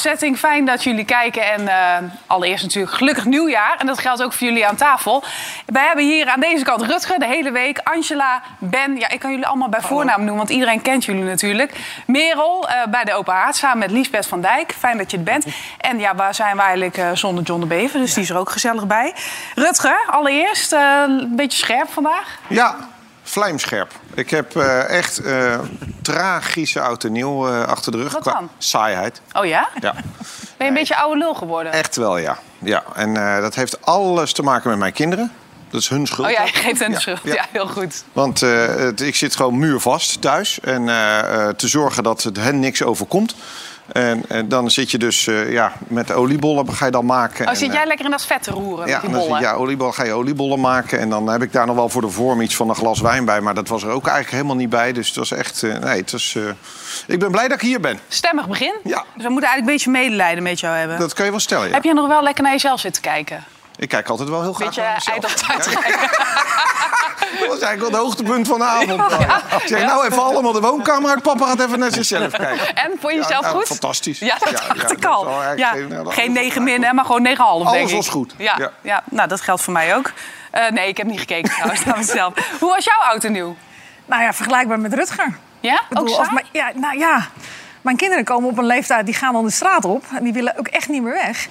setting. Fijn dat jullie kijken. En eh, allereerst natuurlijk gelukkig nieuwjaar. En dat geldt ook voor jullie aan tafel. Wij hebben hier aan deze kant Rutger de hele week. Angela, Ben. Ja, ik kan jullie allemaal bij voornaam noemen, want iedereen kent jullie natuurlijk. Merel eh, bij de Open Haard samen met Liesbeth van Dijk. Fijn dat je het bent. En ja, waar zijn we eigenlijk eh, zonder John de Bever? Dus die is er ook gezellig bij. Rutger, allereerst eh, een beetje scherp vandaag. Ja, vlijmscherp. Ik heb eh, echt eh, tragische oud en nieuw eh, achter de rug. Wat qua dan? saaiheid. Oh ja? Ja, Ben je een beetje oude lul geworden? echt wel, ja. ja. En dat heeft alles te maken met mijn kinderen. Dat is hun schuld. Oh ja, je geeft hen de Ja, schuld. ja. Ja, heel goed. Want het- ik zit gewoon muurvast thuis. En te zorgen dat het hen niks overkomt. En, eh, dan zit je dus eh, ja, met oliebollen ga je dan maken. Oh, En, zit eh, jij lekker in dat vet te roeren Ja, met die dan zit- bollen? ja oliebollen, ga je oliebollen maken. En dan heb ik daar nog wel voor de vorm iets van een glas wijn bij. Maar dat was er ook eigenlijk helemaal niet bij. Dus het was echt... eh, nee, het was, eh, ik ben blij dat ik hier ben. Stemmig begin. Ja. Dus we moeten eigenlijk een beetje medelijden met jou hebben. Dat kan je wel stellen, ja. Heb je nog wel lekker naar jezelf zitten kijken? Ik kijk altijd wel heel graag Beetje naar mezelf. dat was eigenlijk wel het hoogtepunt van de avond. Ik zeg, nou even allemaal de woonkamer uit. Papa gaat even naar zichzelf kijken. En, vond je jezelf nou, goed? Fantastisch. Ja, dat Ja, dacht ja, ik al. geen- nou, dat geen was 9 wel min, hè, maar gewoon 9,5 Alles denk ik. was goed. Ja, Ja. ja. nou dat geldt voor mij ook. Eh, nee, ik heb niet gekeken trouwens naar mezelf. Hoe was jouw en nieuw? Nou ja, vergelijkbaar met Rutger. Ja? Bedoel, ook als mijn- ja, nou ja, mijn kinderen komen op een leeftijd, die gaan dan de straat op. En die willen ook echt niet meer weg.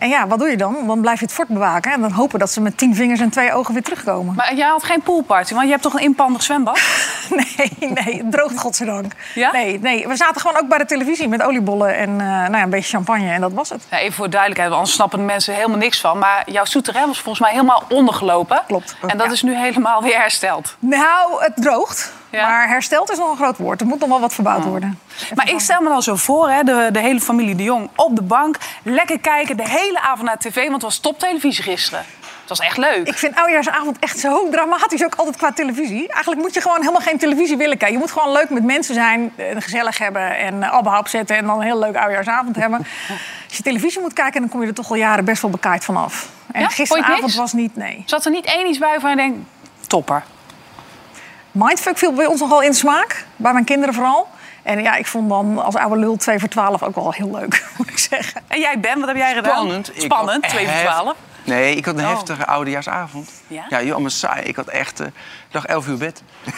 En ja, wat doe je dan? Dan blijf je het fort bewaken. En dan hopen dat ze met tien vingers en twee ogen weer terugkomen. Maar jij had geen poolparty, want je hebt toch een inpandig zwembad? Nee, nee, het droogt godzijdank. Ja? Nee, nee, we zaten gewoon ook bij de televisie met oliebollen en eh, nou ja, een beetje champagne. En dat was het. Ja, even voor duidelijkheid, want anders snappen de mensen helemaal niks van. Maar jouw souterrain was volgens mij helemaal ondergelopen. Klopt. En dat Ja. is nu helemaal weer hersteld. Nou, het droogt. Ja. Maar hersteld is nog een groot woord. Er moet nog wel wat verbouwd worden. Maar ik stel me dan zo voor, hè, de, de hele familie de Jong op de bank. Lekker kijken, de hele avond naar tv, want het was toptelevisie gisteren. Het was echt leuk. Ik vind oudejaarsavond echt zo dramatisch, ook altijd qua televisie. Eigenlijk moet je gewoon helemaal geen televisie willen kijken. Je moet gewoon leuk met mensen zijn, eh, gezellig hebben en uh, Abba opzetten en dan een heel leuk oudejaarsavond hebben. Als je televisie moet kijken, dan kom je er toch al jaren best wel bekaaid vanaf. En Ja? Gisteravond was niet, nee. Zat er niet één iets bij van je denkt, topper? Mindfuck viel bij ons nogal in de smaak, bij mijn kinderen vooral. En ja, ik vond dan als oude lul 2 voor 12 ook wel heel leuk, moet ik zeggen. En jij Ben, wat heb jij gedaan? Spannend. Ik Spannend, had 2 voor hef- 12. Nee, ik had een Oh. heftige oudejaarsavond. Ja? Ja, joh, maar saai. Ik had echt... eh, ik lag 11 uur bed.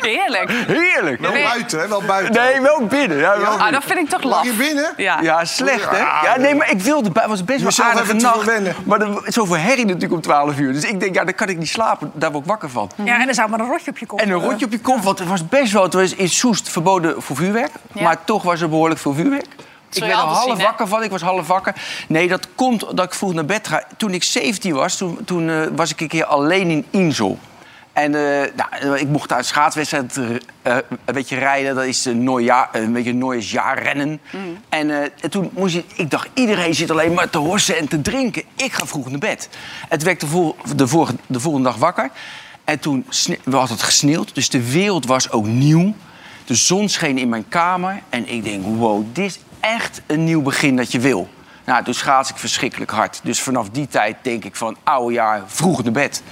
Heerlijk. Heerlijk. Wel Nee. buiten, hè? Wel buiten. Nee, wel binnen. Ja, wel Ah, binnen. dat vind ik toch Lag laf. je binnen? Ja. Ja, slecht hè? Ja, nee, maar ik wilde bij. Het was best wel aardige nacht. Maar er was zoveel herrie natuurlijk om 12 uur. Dus ik denk, ja, dan kan ik niet slapen. Daar word ik wakker van. Ja, en er zou maar een rotje op je kop. En een rotje op je kop, want het was best wel... Het was in Soest verboden voor vuurwerk. Ja. Maar toch was er behoorlijk veel vuurwerk. Ik er altijd half zien, wakker van. Ik was half wakker. Nee, dat komt dat ik vroeg naar bed ga. Toen ik 17 was, toen, toen eh, was ik een keer alleen in Insel. En eh, nou, ik mocht uit schaatswedstrijd eh, een beetje rijden. Dat is een, Neujaar, een beetje een Nieuwjaarsjaarrennen. Mm. En, eh, en toen moest je... Ik dacht, iedereen zit alleen maar te horsen en te drinken. Ik ga vroeg naar bed. Het werd de, vol- de, vorige, de volgende dag wakker. En toen we had het gesneeuwd. Dus de wereld was ook nieuw. De zon scheen in mijn kamer. En ik denk, wow, dit is echt een nieuw begin dat je wil. Nou, toen schaats ik verschrikkelijk hard. Dus vanaf die tijd denk ik van, oude jaar, vroeg naar bed.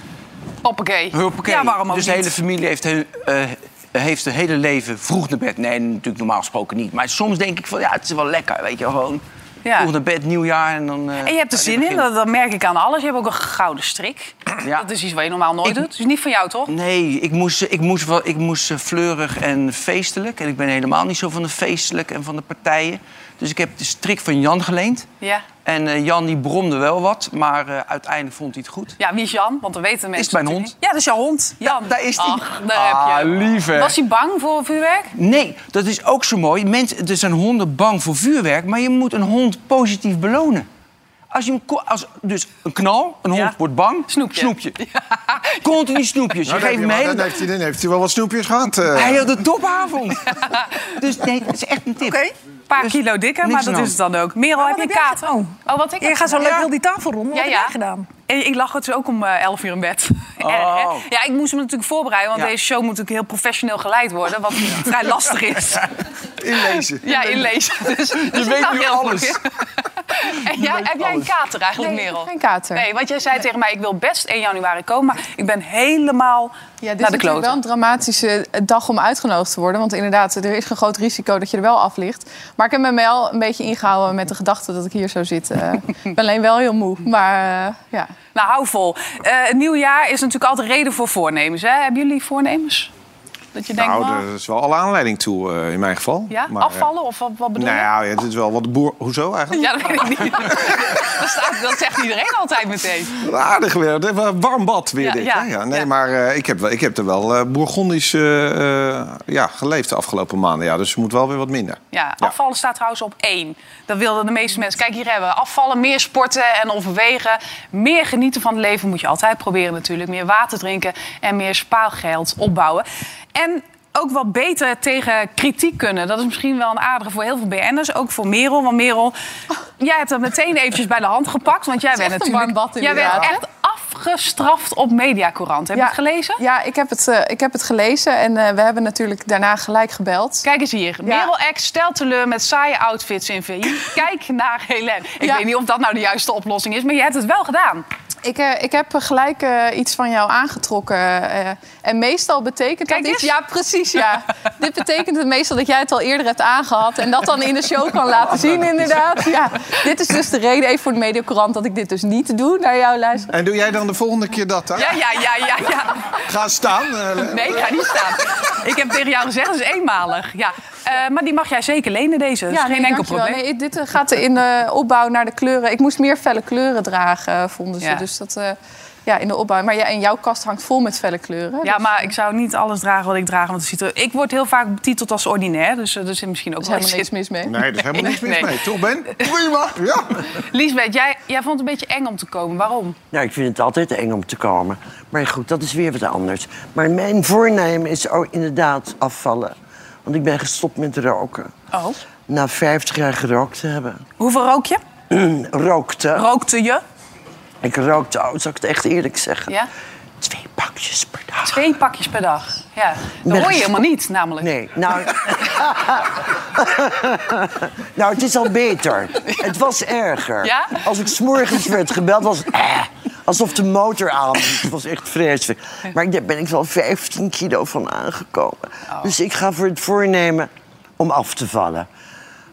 Hoppakee. Huppakee. Ja, waarom ook dus de niet? hele familie heeft, hun, eh, heeft het hele leven vroeg naar bed. Nee, natuurlijk normaal gesproken niet. Maar soms denk ik van, ja, het is wel lekker, weet je, gewoon... Ja. Vroeg naar bed, nieuwjaar en dan... eh, En je hebt er zin in, dat, dat merk ik aan alles. Je hebt ook een gouden strik. Ja. Dat is iets wat je normaal nooit Ik- doet. Dus niet van jou, toch? Nee, ik moest, ik, moest wel, ik moest eh, fleurig en feestelijk. En ik ben helemaal niet zo van de feestelijk en van de partijen. Dus ik heb de strik van Jan geleend. Ja. En eh, Jan die bromde wel wat, maar eh, uiteindelijk vond hij het goed. Ja, wie is Jan? Want dan weten mensen Is mijn hond. niet. Ja, dat is jouw hond. Jan. daar is daar Ah, heb je hè? Was hij bang voor vuurwerk? Nee, dat is ook zo mooi. Mensen, er zijn honden bang voor vuurwerk, maar je moet een hond positief belonen. Als je hem, als, dus een knal, een hond Ja. wordt bang, Snoepje. snoepje. Continu snoepjes. Je Nou, geeft hem hele dan, heeft hij, dan heeft hij wel wat snoepjes gehad. eh. Hij had een topavond. dus nee, dat is echt een tip. Oké. Paar Dus kilo dikker, maar dat aan is het dan ook. Merel, heb je wat heb jij kater? gedaan? Oh, wat ik Je gaat zo leuk heel die tafel rond. Wat heb jij gedaan? En ik lag dus ook om eh, 11 uur in bed. Erg, hè? Oh. Ja, ik moest me natuurlijk voorbereiden, want Ja. deze show moet natuurlijk heel professioneel geleid worden. Wat vrij lastig is. Inlezen. Ja, inlezen. Dus, dus ik weet lag nu heel alles. vroeg in. En jij, heb jij een kater eigenlijk, Nee, ik heb Merel? geen kater. Nee, want jij zei tegen mij, ik wil best 1 januari komen, maar ik ben helemaal Ja, dit naar is de natuurlijk wel kloten. een dramatische dag om uitgenodigd te worden. Want inderdaad, er is een groot risico dat je er wel af ligt. Maar ik heb me wel een beetje ingehouden met de gedachte dat ik hier zou zitten. ik ben alleen wel heel moe. Maar eh, ja. Nou, hou vol. Eh het nieuwe jaar is natuurlijk altijd reden voor voornemens. Hè? Hebben jullie voornemens? Dat je denkt, Nou, nou, er is wel alle aanleiding toe eh, in mijn geval. ja, Maar, eh, afvallen of wat, wat bedoel Nou je? ja, ja, dit is wel wat de boer... Hoezo eigenlijk? Ja, dat weet ik niet. dat, staat, dat zegt iedereen altijd meteen. Aardig weer. Het Warm bad weer Ja, dit. ja, ja, nee, maar eh, ik, heb, wel- ik heb er wel eh bourgondisch eh, eh, ja, geleefd de afgelopen maanden. Ja, dus het moet wel weer wat minder. Ja, afvallen staat trouwens op één. Dat wilden de meeste mensen. Kijk, hier hebben we afvallen, meer sporten en overwegen. Meer genieten van het leven moet je altijd proberen natuurlijk. Meer water drinken en meer spaargeld opbouwen. En ook wat beter tegen kritiek kunnen. Dat is misschien wel een aardige voor heel veel BN'ers. Ook voor Merel. Want Merel, jij hebt dat meteen eventjes bij de hand gepakt. Want jij bent natuurlijk... bad jij bent inderdaad. echt afgestraft op Mediacourant. Heb je Ja. het gelezen? Ja, ik heb het, eh, ik heb het gelezen. En eh, we hebben natuurlijk daarna gelijk gebeld. Kijk eens hier. Merel X stelt teleur met saaie outfits in VI. Kijk naar Helene. Ik Ja. weet niet of dat nou de juiste oplossing is, maar je hebt het wel gedaan. Ik, eh, ik heb gelijk eh, iets van jou aangetrokken. eh, en meestal betekent Kijk dat iets... eens. Ja, precies, ja. Dit betekent het meestal dat jij het al eerder hebt aangehad... en dat dan in de show kan laten zien, inderdaad. Ja, dit is dus de reden, even voor de Mediacorant... dat ik dit dus niet doe, naar jou luisteren. En doe jij dan de volgende keer dat? Hè? Ja, ja, ja, ja, ja. Ga staan. eh, Nee, ik ga niet staan. Ik heb tegen jou gezegd, het is eenmalig. Ja. Eh, maar die mag jij zeker lenen, deze. Dat is geen nee, enkel dankjewel. probleem. Nee, dit eh, gaat in de opbouw naar de kleuren. Ik moest meer felle kleuren dragen, eh, vonden ze. Ja. Dus dat... eh, ja, in de opbouw. Maar ja, en jouw kast hangt vol met felle kleuren. Ja, Dus maar ik zou niet alles dragen wat ik draag. Want het ziet er... Ik word heel vaak betiteld als ordinair. Dus eh, er zit misschien ook wel helemaal niks mis mee. Nee, er is helemaal niks mis Nee. mee. Toch, Ben? Prima. Ja. Liesbeth, jij, jij vond het een beetje eng om te komen. Waarom? Ja, ik vind het altijd eng om te komen. Maar goed, dat is weer wat anders. Maar mijn voornemen is ook inderdaad afvallen. Want ik ben gestopt met roken. Oh. Na 50 jaar gerookt te hebben. Hoeveel rook je? Rookte. Rookte je? Ik rookte, oh, zal ik het echt eerlijk zeggen? Ja? Twee pakjes per dag. Twee pakjes per dag. Ja. Dat hoor je helemaal niet, namelijk. Nee, nou... nou, het is al beter. Het was erger. Ja? Als ik s'morgens werd gebeld, was het... eh, alsof de motor aan was. Het was echt vreselijk. Maar daar ben ik wel 15 kilo van aangekomen. Oh. Dus ik ga voor het voornemen om af te vallen.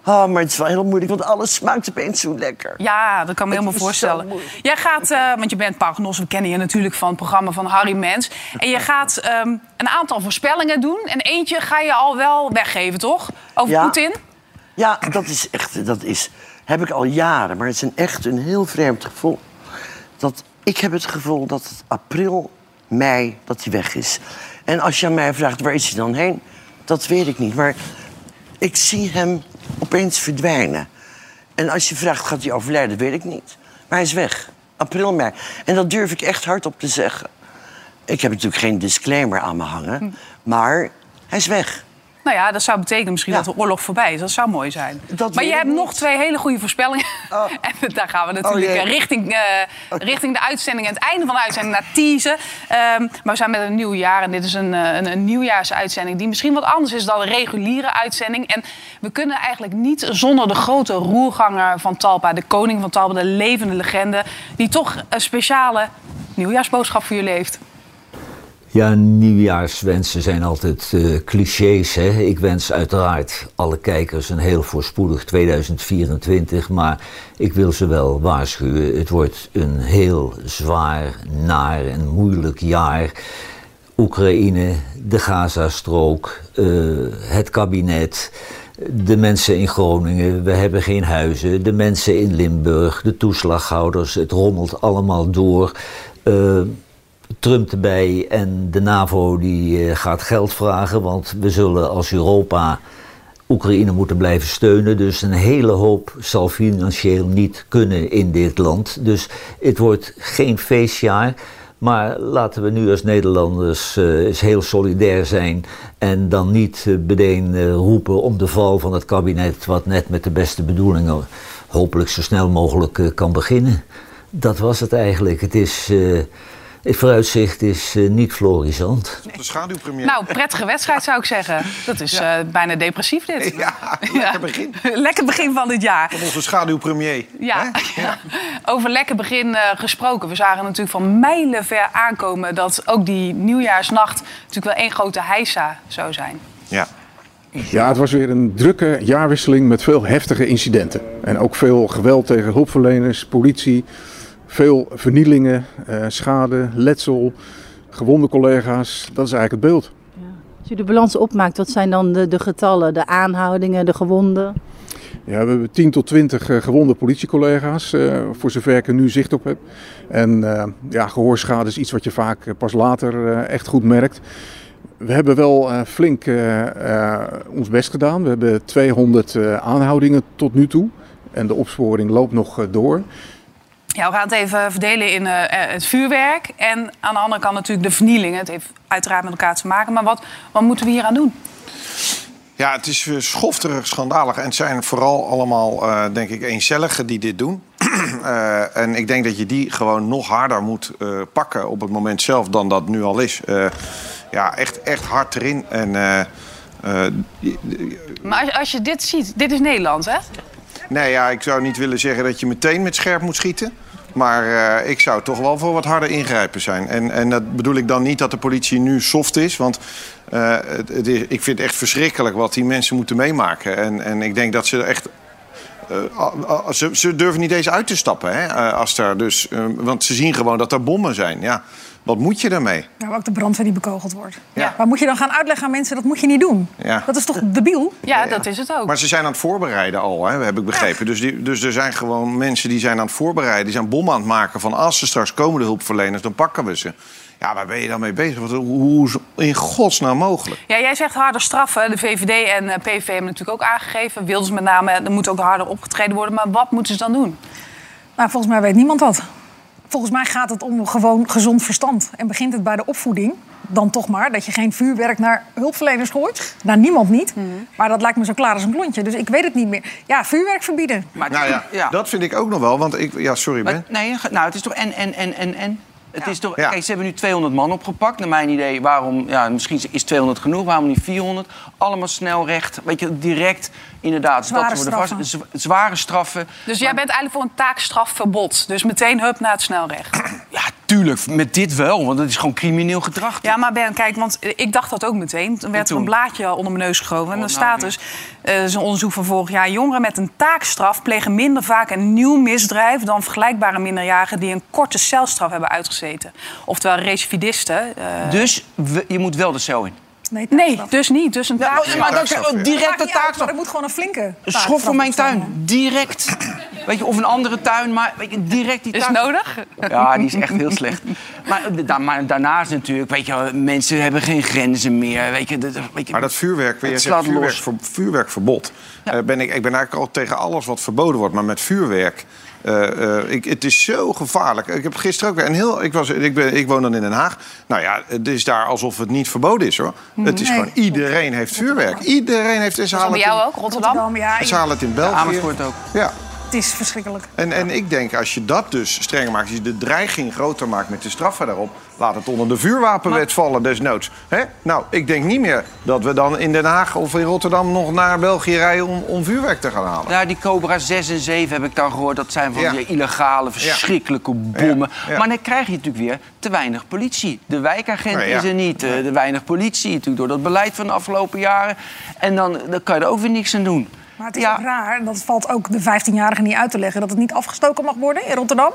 Oh, maar het is wel heel moeilijk, want alles smaakt opeens zo lekker. Ja, dat kan me helemaal voorstellen. Jij gaat, eh, want je bent paragnos, we kennen je natuurlijk van het programma van Harry Mens. En je gaat ehm, een aantal voorspellingen doen. En eentje ga je al wel weggeven, toch? Over Ja. Poetin? Ja, dat is echt, dat is, heb ik al jaren. Maar het is een, echt een heel vreemd gevoel. Dat, ik heb het gevoel dat het april, mei, dat hij weg is. En als je aan mij vraagt, waar is hij dan heen? Dat weet ik niet. Maar ik zie hem opeens verdwijnen. En als je vraagt, gaat hij overlijden? Weet ik niet. Maar hij is weg. April, mei. En dat durf ik echt hardop te zeggen. Ik heb natuurlijk geen disclaimer aan me hangen. Maar hij is weg. Nou ja, dat zou betekenen misschien Ja. dat de oorlog voorbij is. Dat zou mooi zijn. Dat maar je hebt niet. nog twee hele goede voorspellingen. Oh. en daar gaan we natuurlijk jee. eh, richting, eh, richting de uitzending... en het einde van de uitzending naar teasen. Ehm, maar we zijn met een nieuw jaar en dit is een, eh, een, een nieuwjaarsuitzending... die misschien wat anders is dan een reguliere uitzending. En we kunnen eigenlijk niet zonder de grote roerganger van Talpa... de koning van Talpa, de levende legende... die toch een speciale nieuwjaarsboodschap voor jullie heeft. Ja, nieuwjaarswensen zijn altijd eh, clichés. Hè? Ik wens uiteraard alle kijkers een heel voorspoedig 2024. Maar ik wil ze wel waarschuwen. Het wordt een heel zwaar, naar en moeilijk jaar. Oekraïne, de Gazastrook, eh, het kabinet, de mensen in Groningen, we hebben geen huizen, de mensen in Limburg, de toeslaghouders, het rommelt allemaal door. Eh, Trump erbij en de NAVO die eh, gaat geld vragen, want we zullen als Europa Oekraïne moeten blijven steunen. Dus een hele hoop zal financieel niet kunnen in dit land. Dus het wordt geen feestjaar. Maar laten we nu als Nederlanders eh, eens heel solidair zijn en dan niet eh, roepen om de val van het kabinet, wat net met de beste bedoelingen hopelijk zo snel mogelijk kan beginnen. Dat was het eigenlijk. Het is Het vooruitzicht is eh, niet florisant. De schaduwpremier. Nou, prettige wedstrijd zou ik zeggen. Dat is eh, bijna depressief dit. ja, lekker begin. lekker begin van dit jaar. Van onze schaduwpremier. Ja, ja. over lekker begin eh, gesproken. We zagen natuurlijk van mijlenver aankomen... dat ook die nieuwjaarsnacht natuurlijk wel één grote heisa zou zijn. Ja. Ja, het was weer een drukke jaarwisseling met veel heftige incidenten. En ook veel geweld tegen hulpverleners, politie, veel vernielingen, eh, schade, letsel, gewonde collega's. Dat is eigenlijk het beeld. Als u de balans opmaakt, wat zijn dan de, de getallen, de aanhoudingen, de gewonden? Ja, we hebben 10 tot 20 eh, gewonde politiecollega's, eh, voor zover ik er nu zicht op heb. En ja, gehoorschade is iets wat je vaak pas later echt goed merkt. We hebben wel flink ons best gedaan. We hebben 200 eh, aanhoudingen tot nu toe. En de opsporing loopt nog door. Ja, we gaan het even verdelen in eh, eh, het vuurwerk... en aan de andere kant natuurlijk de vernielingen. Het heeft uiteraard met elkaar te maken. Maar wat, wat moeten we hier aan doen? Ja, het is eh, schofterig, schandalig. En het zijn vooral allemaal, denk ik, eencelligen die dit doen. En ik denk dat je die gewoon nog harder moet pakken op het moment zelf dan dat nu al is. Ja, echt, echt hard erin. En, Maar als, als je dit ziet, dit is Nederland, hè? nee, ja, ik zou niet willen zeggen dat je meteen met scherp moet schieten. Maar eh, ik zou toch wel voor wat harder ingrijpen zijn. En, en dat bedoel ik dan niet dat de politie nu soft is. Want eh, ik vind het echt verschrikkelijk wat die mensen moeten meemaken. En, en ik denk dat ze echt. eh, ze, ze durven niet eens uit te stappen. Hè, als daar dus, want ze zien gewoon dat er bommen zijn. Ja, wat moet je daarmee? Nou, ook de brandweer die bekogeld wordt. Ja. Maar moet je dan gaan uitleggen aan mensen, dat moet je niet doen? Ja. Dat is toch debiel? Ja, dat is het ook. Maar ze zijn aan het voorbereiden al, hè, heb ik begrepen. Dus, die, dus er zijn gewoon mensen die zijn aan het voorbereiden. Die zijn bommen aan het maken van als ze straks komen de hulpverleners, dan pakken we ze. Ja, waar ben je dan mee bezig? Wat, hoe hoe is in godsnaam mogelijk? Ja, jij zegt harder straffen. De VVD en eh, PVV hebben natuurlijk ook aangegeven. Wilders met name, er moet ook harder opgetreden worden. Maar wat moeten ze dan doen? Nou, volgens mij weet niemand dat. Volgens mij gaat het om gewoon gezond verstand. En begint het bij de opvoeding. Dan toch maar dat je geen vuurwerk naar hulpverleners gooit. Naar niemand niet. Mhm. Maar dat lijkt me zo klaar als een klontje. Dus ik weet het niet meer. Ja, vuurwerk verbieden. Maar, Nou ja, ja. dat vind ik ook nog wel. Want ik, ja, sorry Maar, Ben. nee, nou, het is toch en, en, en, en, en. Het is toch, Ja. Kijk, ze hebben nu 200 man opgepakt. Naar mijn idee, waarom, ja, misschien is 200 genoeg, waarom niet 400? Allemaal snel recht, weet je, direct, inderdaad. Zware dat ze worden straffen. Vast, zware straffen. Dus jij bent eigenlijk voor een taakstrafverbod. Dus meteen hup naar het snelrecht. Ja, tuurlijk, met dit wel, want het is gewoon crimineel gedrag. Ja, maar Ben, kijk, want ik dacht dat ook meteen. Toen werd er een blaadje onder mijn neus geschoven. En Oh, dan nou, staat dus, eh is een onderzoek van vorig jaar... jongeren met een taakstraf plegen minder vaak een nieuw misdrijf... dan vergelijkbare minderjarigen die een korte celstraf hebben uitgezeten. Oftewel recidivisten. eh, Dus we- je moet wel de cel in. Nee, dus niet. Dus een Ja, taakstraf. maar dat is directe niet uit, maar er moet gewoon een flinke schof van mijn tuin, direct. Weet je, of een andere tuin, maar weet je, direct die Is taak- nodig? Ja, die is echt heel slecht. Maar, da- maar daarnaast natuurlijk, weet je, mensen hebben geen grenzen meer. Weet je, dat- weet je, Maar dat vuurwerk, Het je slaat zegt vuurwerk, vuurwerkverbod. Eh, ben ik, ik ben eigenlijk al tegen alles wat verboden wordt. Maar met vuurwerk, eh, eh, ik, het is zo gevaarlijk. Ik heb gisteren ook weer een heel... Ik, was, ik, ben, ik woon dan in Den Haag. Nou ja, het is daar alsof het niet verboden is, hoor. Het is gewoon, iedereen heeft vuurwerk. Iedereen heeft... En ze Bij halen, het jou in, ook, Rotterdam? Rotterdam, ja, ze halen het in België. Amersfoort ook. Ja. Het is verschrikkelijk. En, en ik denk, als je dat dus strenger maakt... als je de dreiging groter maakt met de straffen daarop... laat het onder de vuurwapenwet vallen desnoods. Hè? Nou, ik denk niet meer dat we dan in Den Haag of in Rotterdam... nog naar België rijden om, om vuurwerk te gaan halen. Nou, die Cobra 6 en 7 heb ik dan gehoord. Dat zijn van Ja. die illegale, verschrikkelijke bommen. Ja, ja. Maar dan krijg je natuurlijk weer te weinig politie. De wijkagent ja. is er niet. eh, De weinig politie. Natuurlijk door dat beleid van de afgelopen jaren. En dan, dan kan je er ook weer niks aan doen. Maar het is Ja. ook raar, dat valt ook de 15-jarigen niet uit te leggen... dat het niet afgestoken mag worden in Rotterdam.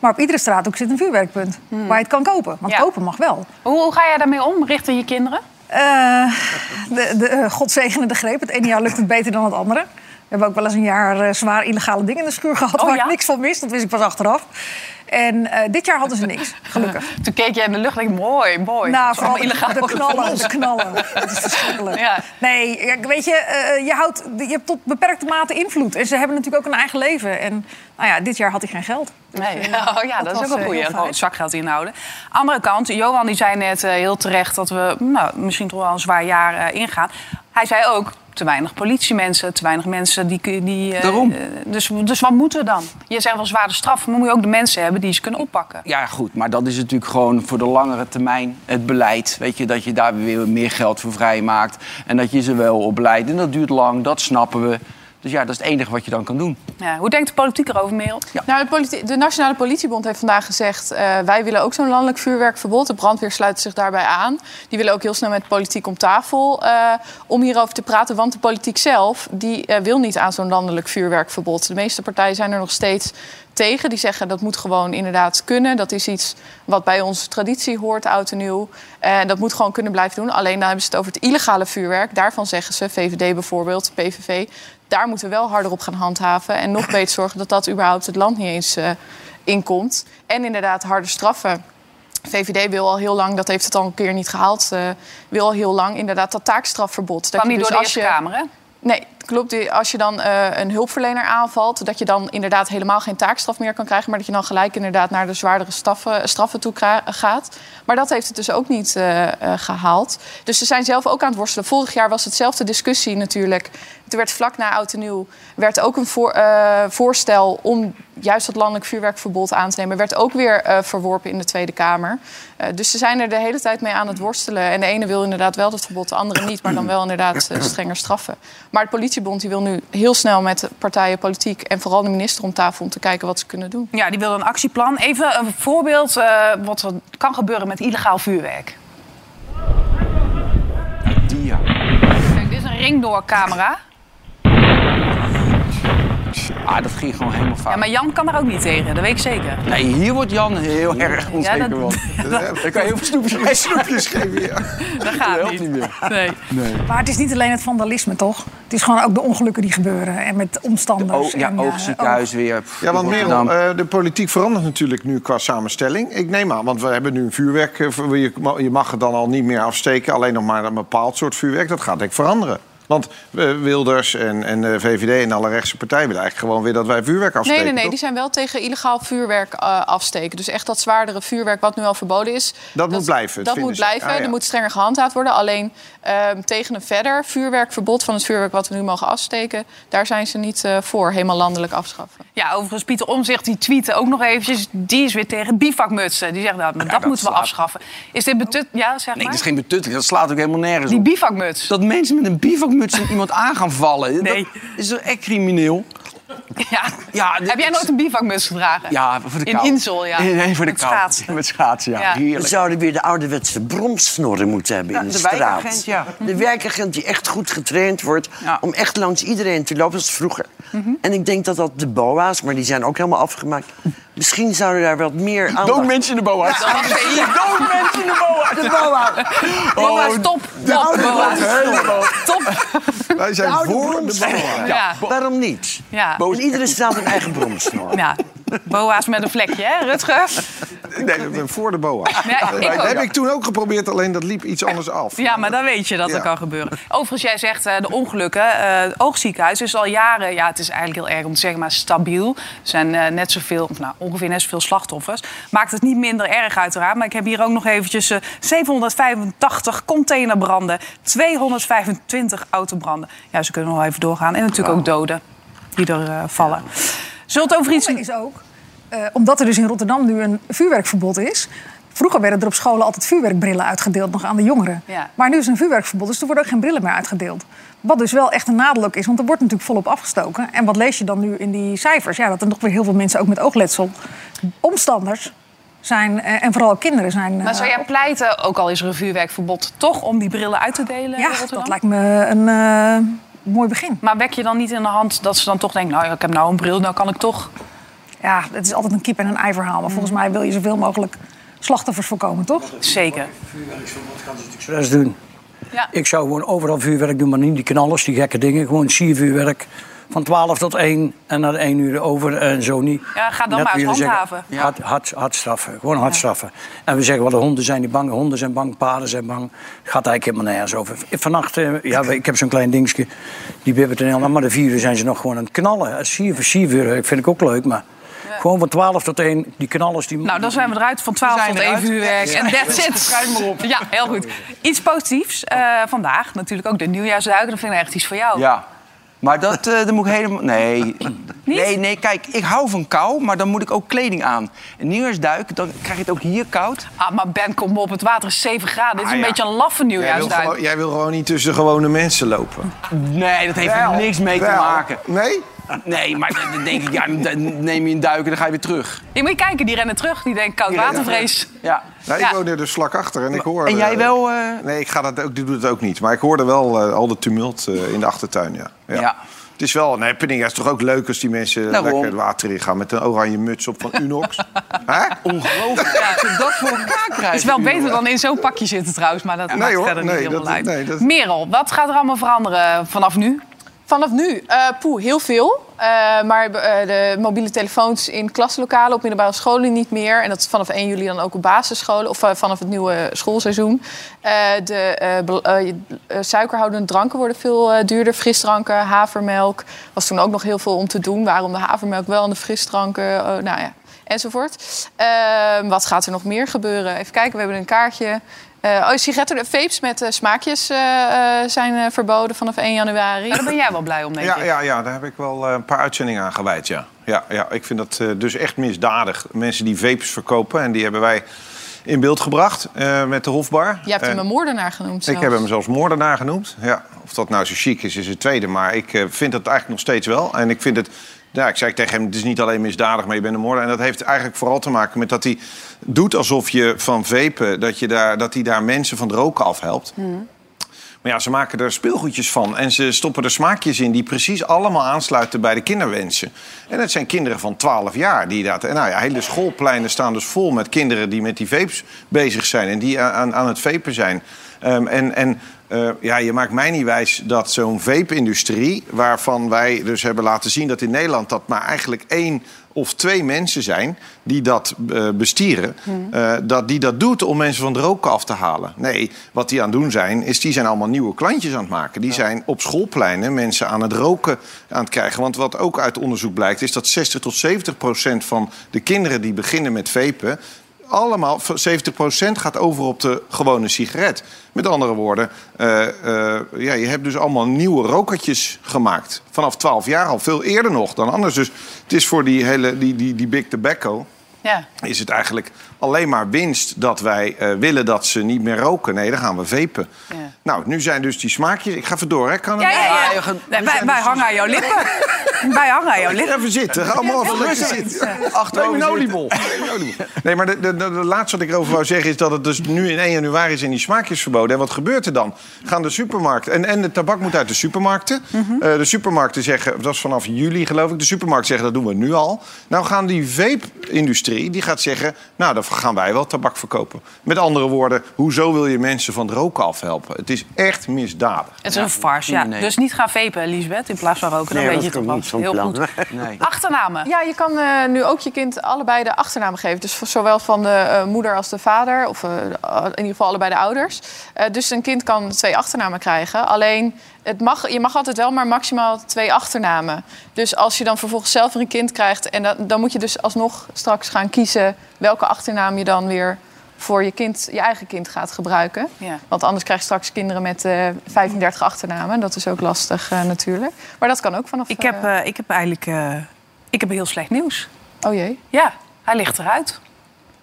Maar op iedere straathoek zit een vuurwerkpunt waar je het kan kopen. Want Ja. kopen mag wel. Hoe, hoe ga jij daarmee om, richting je kinderen? Eh, de, de, eh, God zegene de greep. Het ene jaar lukt het beter dan het andere. We hebben ook wel eens een jaar eh, zwaar illegale dingen in de schuur gehad... Oh, waar ja? ik niks van wist. Dat wist ik pas achteraf. En eh, dit jaar hadden ze niks, gelukkig. Toen keek jij in de lucht en dacht ik, mooi, mooi. Nou, Dat is vooral de, knallen, de knallen. Dat is verschrikkelijk. Ja. Nee, weet je, eh, je, houdt, je hebt tot beperkte mate invloed. En ze hebben natuurlijk ook een eigen leven. En nou ja, dit jaar had hij geen geld. Nee. Dus, eh, Oh ja, dat, is was, ook een goeie. Gewoon fijn. zakgeld inhouden. Andere kant, Johan die zei net heel terecht dat we nou, misschien toch wel een zwaar jaar ingaan. Hij zei ook, te weinig politiemensen, te weinig mensen die... die eh, Daarom. eh, dus, dus wat moeten we dan? Je zegt wel zware straffen, maar moet je ook de mensen hebben die ze kunnen oppakken. Ja, goed, maar dat is natuurlijk gewoon voor de langere termijn het beleid. Weet je, dat je daar weer meer geld voor vrijmaakt. En dat je ze wel opleidt. En dat duurt lang, dat snappen we. Dus ja, dat is het enige wat je dan kan doen. Ja, hoe denkt de politiek erover, Merel? Nou, de, de Nationale Politiebond heeft vandaag gezegd... eh, wij willen ook zo'n landelijk vuurwerkverbod. De brandweer sluit zich daarbij aan. Die willen ook heel snel met politiek om tafel eh, om hierover te praten. Want de politiek zelf die, eh, wil niet aan zo'n landelijk vuurwerkverbod. De meeste partijen zijn er nog steeds tegen. Die zeggen dat moet gewoon inderdaad kunnen. Dat is iets wat bij onze traditie hoort, oud en nieuw. En dat moet gewoon kunnen blijven doen. Alleen dan hebben ze het over het illegale vuurwerk. Daarvan zeggen ze, VVD bijvoorbeeld, PVV... daar moeten we wel harder op gaan handhaven. En nog beter zorgen dat dat überhaupt het land niet eens eh, inkomt. En inderdaad harde straffen. VVD wil al heel lang, dat heeft het al een keer niet gehaald... eh, wil al heel lang inderdaad dat taakstrafverbod. Dat Kwam niet dus door de Eerste je- Kamer, hè? Nee, klopt. Die- Als je dan eh, een hulpverlener aanvalt, dat je dan inderdaad helemaal geen taakstraf meer kan krijgen, maar dat je dan gelijk inderdaad naar de zwaardere straffen, straffen toe gaat. Maar dat heeft het dus ook niet eh, eh, gehaald. Dus ze zijn zelf ook aan het worstelen. Vorig jaar was hetzelfde discussie natuurlijk. Toen werd vlak na Oud en Nieuw werd ook een voor- eh, voorstel om juist dat landelijk vuurwerkverbod aan te nemen. Werd ook weer eh, verworpen in de Tweede Kamer. Eh, dus ze zijn er de hele tijd mee aan het worstelen. En de ene wil inderdaad wel dat verbod, de andere niet. Maar dan wel inderdaad strenger straffen. Maar het politiebond die wil nu heel snel met de partijen politiek... en vooral de minister om tafel om te kijken wat ze kunnen doen. Ja, die wil een actieplan. Even een voorbeeld eh, wat er kan gebeuren met illegaal vuurwerk. Kijk, dit is een ringdoorcamera. Ah, dat ging gewoon helemaal fout. Ja, maar Jan kan er ook niet tegen, dat weet ik zeker. Nee, hier wordt Jan heel erg onzeker dat- van. Dan kan je heel veel snoepjes geven. Snoepjes geven, ja. Dat Dat gaat helpt niet. niet meer. Nee. Maar het is niet alleen het vandalisme, toch? Het is gewoon ook de ongelukken die gebeuren. En met omstanders. Oh, ja, en, eh, oogziekenhuis weer. Pff, Ja, want. Merel, eh, de politiek verandert natuurlijk nu qua samenstelling. Ik neem aan, want we hebben nu een vuurwerk. eh, je mag het dan al niet meer afsteken, alleen nog maar een bepaald soort vuurwerk. Dat gaat denk ik veranderen. Want eh, Wilders en, en de VVD en alle rechtse partijen willen eigenlijk gewoon weer dat wij vuurwerk afsteken. Nee, nee, nee. toch? Die zijn wel tegen illegaal vuurwerk eh, afsteken. Dus echt dat zwaardere vuurwerk wat nu al verboden is. Dat moet blijven, Dat moet ze. blijven. Ah, ja. Er moet strenger gehandhaafd worden. Alleen ehm, tegen een verder vuurwerkverbod van het vuurwerk wat we nu mogen afsteken... daar zijn ze niet eh, voor, helemaal landelijk afschaffen. Ja, overigens, Pieter Omzicht die tweette ook nog eventjes. Die is weer tegen bivakmutsen. Die zegt, nou, dat, dat moeten we slaat- afschaffen. Is dit betut... Ja, zeg Nee, maar. dat is geen betutteling. Dat slaat ook helemaal nergens Die op. bivakmuts. Dat mensen met een bivakmuts en iemand aan gaan vallen. Nee. Dat is toch echt crimineel? Ja. Heb jij nooit een bivakmuts gedragen? Ja, voor de In kou. Insel, ja. Nee, voor de Met kou. schaatsen. Met schaatsen, ja. Ja. We zouden weer de ouderwetse bromsnorren moeten hebben Ja, in de, de straat. wijkagent, ja. De werkagent die echt goed getraind wordt Ja. om echt langs iedereen te lopen. Dat is vroeger. En ik denk dat dat de boa's, maar die zijn ook helemaal afgemaakt. Misschien zouden daar wat meer aandacht... Dood mensen in de boa's. Dood mensen in de boa's. De boa! Boa's, top. Top, boa's. Top. Wij zijn oude voor de bromsnor. boa. Ja. Waarom niet? Ja. In iedere straat een eigen bromsnor. ja. Boa's met een vlekje, hè, Rutger? Nee, ik ben voor de boa. Dat heb ik toen ook geprobeerd, alleen dat liep iets anders af. Ja, maar dan weet je dat Ja. er kan gebeuren. Overigens, jij zegt eh, de ongelukken. eh, het oogziekenhuis is al jaren, ja, het is eigenlijk heel erg om te zeggen, maar stabiel. Er zijn eh, net zoveel, of nou, ongeveer net zoveel slachtoffers. Maakt het niet minder erg uiteraard. Maar ik heb hier ook nog eventjes eh, 785 containerbranden, 225 autobranden. Ja, ze kunnen nog wel even doorgaan. En natuurlijk ook doden die er eh, vallen. Zult over iets... Is ook, eh, omdat er dus in Rotterdam nu een vuurwerkverbod is. Vroeger werden er op scholen altijd vuurwerkbrillen uitgedeeld, nog aan de jongeren. Ja. Maar nu is een vuurwerkverbod, dus er worden ook geen brillen meer uitgedeeld. Wat dus wel echt een nadeel ook is, want er wordt natuurlijk volop afgestoken. En wat lees je dan nu in die cijfers? Ja, dat er nog weer heel veel mensen, ook met oogletsel, omstanders zijn, eh, en vooral kinderen zijn... Maar zou eh, jij pleiten, ook al is er een vuurwerkverbod, toch om die brillen uit te delen? Ja, dat lijkt me een mooi begin. Maar wek je dan niet in de hand dat ze dan toch denken... nou, ja, ik heb nou een bril, nou kan ik toch... Ja, het is altijd een kip en een ei verhaal. Maar volgens mij wil je zoveel mogelijk slachtoffers voorkomen, toch? Zeker. expres doen. Ja. Ik zou gewoon overal vuurwerk doen, maar niet die knallers, die gekke dingen. Gewoon siervuurwerk. Van 12 tot 1 en na 1 uur over en zo niet. Ja, ga dan Net maar eens handhaven. zeggen, Hard, hard, hard straffen, gewoon hard straffen. En we zeggen wel, de honden zijn niet bang, honden zijn bang, paarden zijn bang. Het gaat eigenlijk helemaal nergens over. Vannacht, eh, ja, ik heb zo'n klein dingetje, die bibbert en heel maar de vier uur zijn ze nog gewoon aan het knallen. Siervuur, siervuur vind ik ook leuk, maar... Gewoon van 12 tot 1. Die knallers die... Nou, dan zijn we eruit van 12 zijn tot 1 eruit. uur werk. Ja. En that's it. Schrijf maar op. Ja, heel goed. Iets positiefs. eh, vandaag natuurlijk ook de nieuwjaarsduiken. Dat vind ik echt iets voor jou. Ja. Maar dat, eh dat moet ik helemaal... Nee. nee, nee, kijk, ik hou van kou, maar dan moet ik ook kleding aan. Een nieuwjaarsduik, dan krijg je het ook hier koud. Ah, maar Ben, kom op. Het water is 7 graden. Dit is Ah, een ja. beetje een laffe Jij wil, nieuwjaarsduik. gewoon, jij wil gewoon niet tussen gewone mensen lopen. Nee, dat heeft er niks mee te maken. Nee? Nee, maar dan denk ik, ja, dan neem je een duik en dan ga je weer terug. Je moet je kijken, die rennen terug. Die denken koud watervrees. Ja. Nou, Ja. Ik woon er dus vlak achter en ik hoor... En jij eh, wel... eh, Nee, ik, ga dat ook, doe dat ook niet. Maar ik hoorde wel eh, al de tumult eh, in de achtertuin, ja. ja. Ja. Het is wel... Nee, Penninga is toch ook leuk als die mensen Daarom. lekker het water in gaan... met een oranje muts op van Unox. Hè? Ongelooflijk dat je dat voor elkaar krijgt. Het is wel beter dan in zo'n pakje zitten trouwens. Maar dat Nee, maakt hoor. verder niet Nee, helemaal dat- uit. nee, dat- Merel, wat gaat er allemaal veranderen vanaf nu? Vanaf nu, eh poeh, heel veel. Eh, maar eh, de mobiele telefoons in klaslokalen op middelbare scholen niet meer. En dat is vanaf 1 juli dan ook op basisscholen of vanaf het nieuwe schoolseizoen. De suikerhoudende dranken worden veel duurder. Frisdranken, havermelk. Was toen ook nog heel veel om te doen. Waarom de havermelk wel en de frisdranken, nou ja, enzovoort. Wat gaat er nog meer gebeuren? Even kijken, we hebben een kaartje. Eh oh, sigaretten, vapes met eh, smaakjes eh, eh, zijn eh, verboden vanaf 1 januari. Daar ben jij wel blij om, denk Ja, ik. ja, ja, daar heb ik wel een paar uitzendingen aan gewijd, ja. Ja, ja ik vind dat eh, dus echt misdadig. Mensen die vapes verkopen, en die hebben wij in beeld gebracht eh, met de Hofbar. Je hebt hem En een moordenaar genoemd Ik zelfs. heb hem zelfs moordenaar genoemd. Ja, of dat nou zo chic is, is het tweede. Maar ik eh, vind het eigenlijk nog steeds wel. En ik vind het... Ja, ik zei tegen hem, het is niet alleen misdadig, maar je bent een moordenaar. En dat heeft eigenlijk vooral te maken met dat hij doet alsof je van vapen... dat, je daar, dat hij daar mensen van het roken afhelpt. Maar ja, ze maken er speelgoedjes van. En ze stoppen er smaakjes in die precies allemaal aansluiten bij de kinderwensen. En dat zijn kinderen van 12 jaar die dat. En nou ja, hele schoolpleinen staan dus vol met kinderen die met die vapes bezig zijn. En die aan, aan het vapen zijn. Ehm, en en eh, ja, je maakt mij niet wijs dat zo'n vape-industrie, waarvan wij dus hebben laten zien dat in Nederland dat maar eigenlijk één of twee mensen zijn die dat eh, bestieren, eh, dat die dat doet om mensen van het roken af te halen. Nee, wat die aan het doen zijn, is die zijn allemaal nieuwe klantjes aan het maken. Die zijn op schoolpleinen mensen aan het roken aan het krijgen. Want wat ook uit onderzoek blijkt, is dat 60 tot 70 procent van de kinderen die beginnen met vapen allemaal, 70% gaat over op de gewone sigaret. Met andere woorden, eh, eh, ja, je hebt dus allemaal nieuwe rokertjes gemaakt. Vanaf 12 jaar al, veel eerder nog dan anders. Dus het is voor die hele die, die, die big tobacco... Ja. is het eigenlijk alleen maar winst dat wij eh, willen dat ze niet meer roken. Nee, dan gaan we vapen. Ja. Nou, nu zijn dus die smaakjes... Ik ga even door, hè? Kan Ja, het? ja, ja. Nee, wij, wij hangen aan jouw lippen. wij hangen aan jouw lippen. Even zitten, ga allemaal even lekker zitten. Achterover Neem een zitten. oliebol. Nee, maar de, de, de, de laatste wat ik erover wou zeggen is dat het dus nu in 1 januari zijn die smaakjes verboden. En wat gebeurt er dan? Gaan de supermarkten... En, en de tabak moet uit de supermarkten. Mhm. Eh, de supermarkten zeggen... Dat is vanaf juli geloof ik. De supermarkten zeggen dat doen we nu al. Nou gaan die vape-industrie... Die gaat zeggen... Nou, dan gaan wij wel tabak verkopen. Met andere woorden... Hoezo wil je mensen van het roken afhelpen? Het is echt misdadig. Het is een farce, ja. nee. Dus niet gaan vapen, Lisbeth, in plaats van roken. Dan Nee, weet je het toch zo'n Heel plan. goed. Nee. Achternamen. Ja, je kan eh, nu ook je kind allebei de achternaam geven. Dus zowel van de eh, moeder als de vader. Of eh, in ieder geval allebei de ouders. Eh, dus een kind kan twee achternamen krijgen. Alleen, het mag, je mag altijd wel maar maximaal twee achternamen. Dus als je dan vervolgens zelf weer een kind krijgt... En dan, dan moet je dus alsnog straks gaan kiezen... welke achternaam je dan weer voor je, kind, je eigen kind gaat gebruiken. Ja. Want anders krijg je straks kinderen met eh 35 achternamen. Dat is ook lastig eh, natuurlijk. Maar dat kan ook vanaf... Ik heb, eh, ik heb eigenlijk ik heb heel slecht nieuws. oh jee. Ja, hij ligt eruit.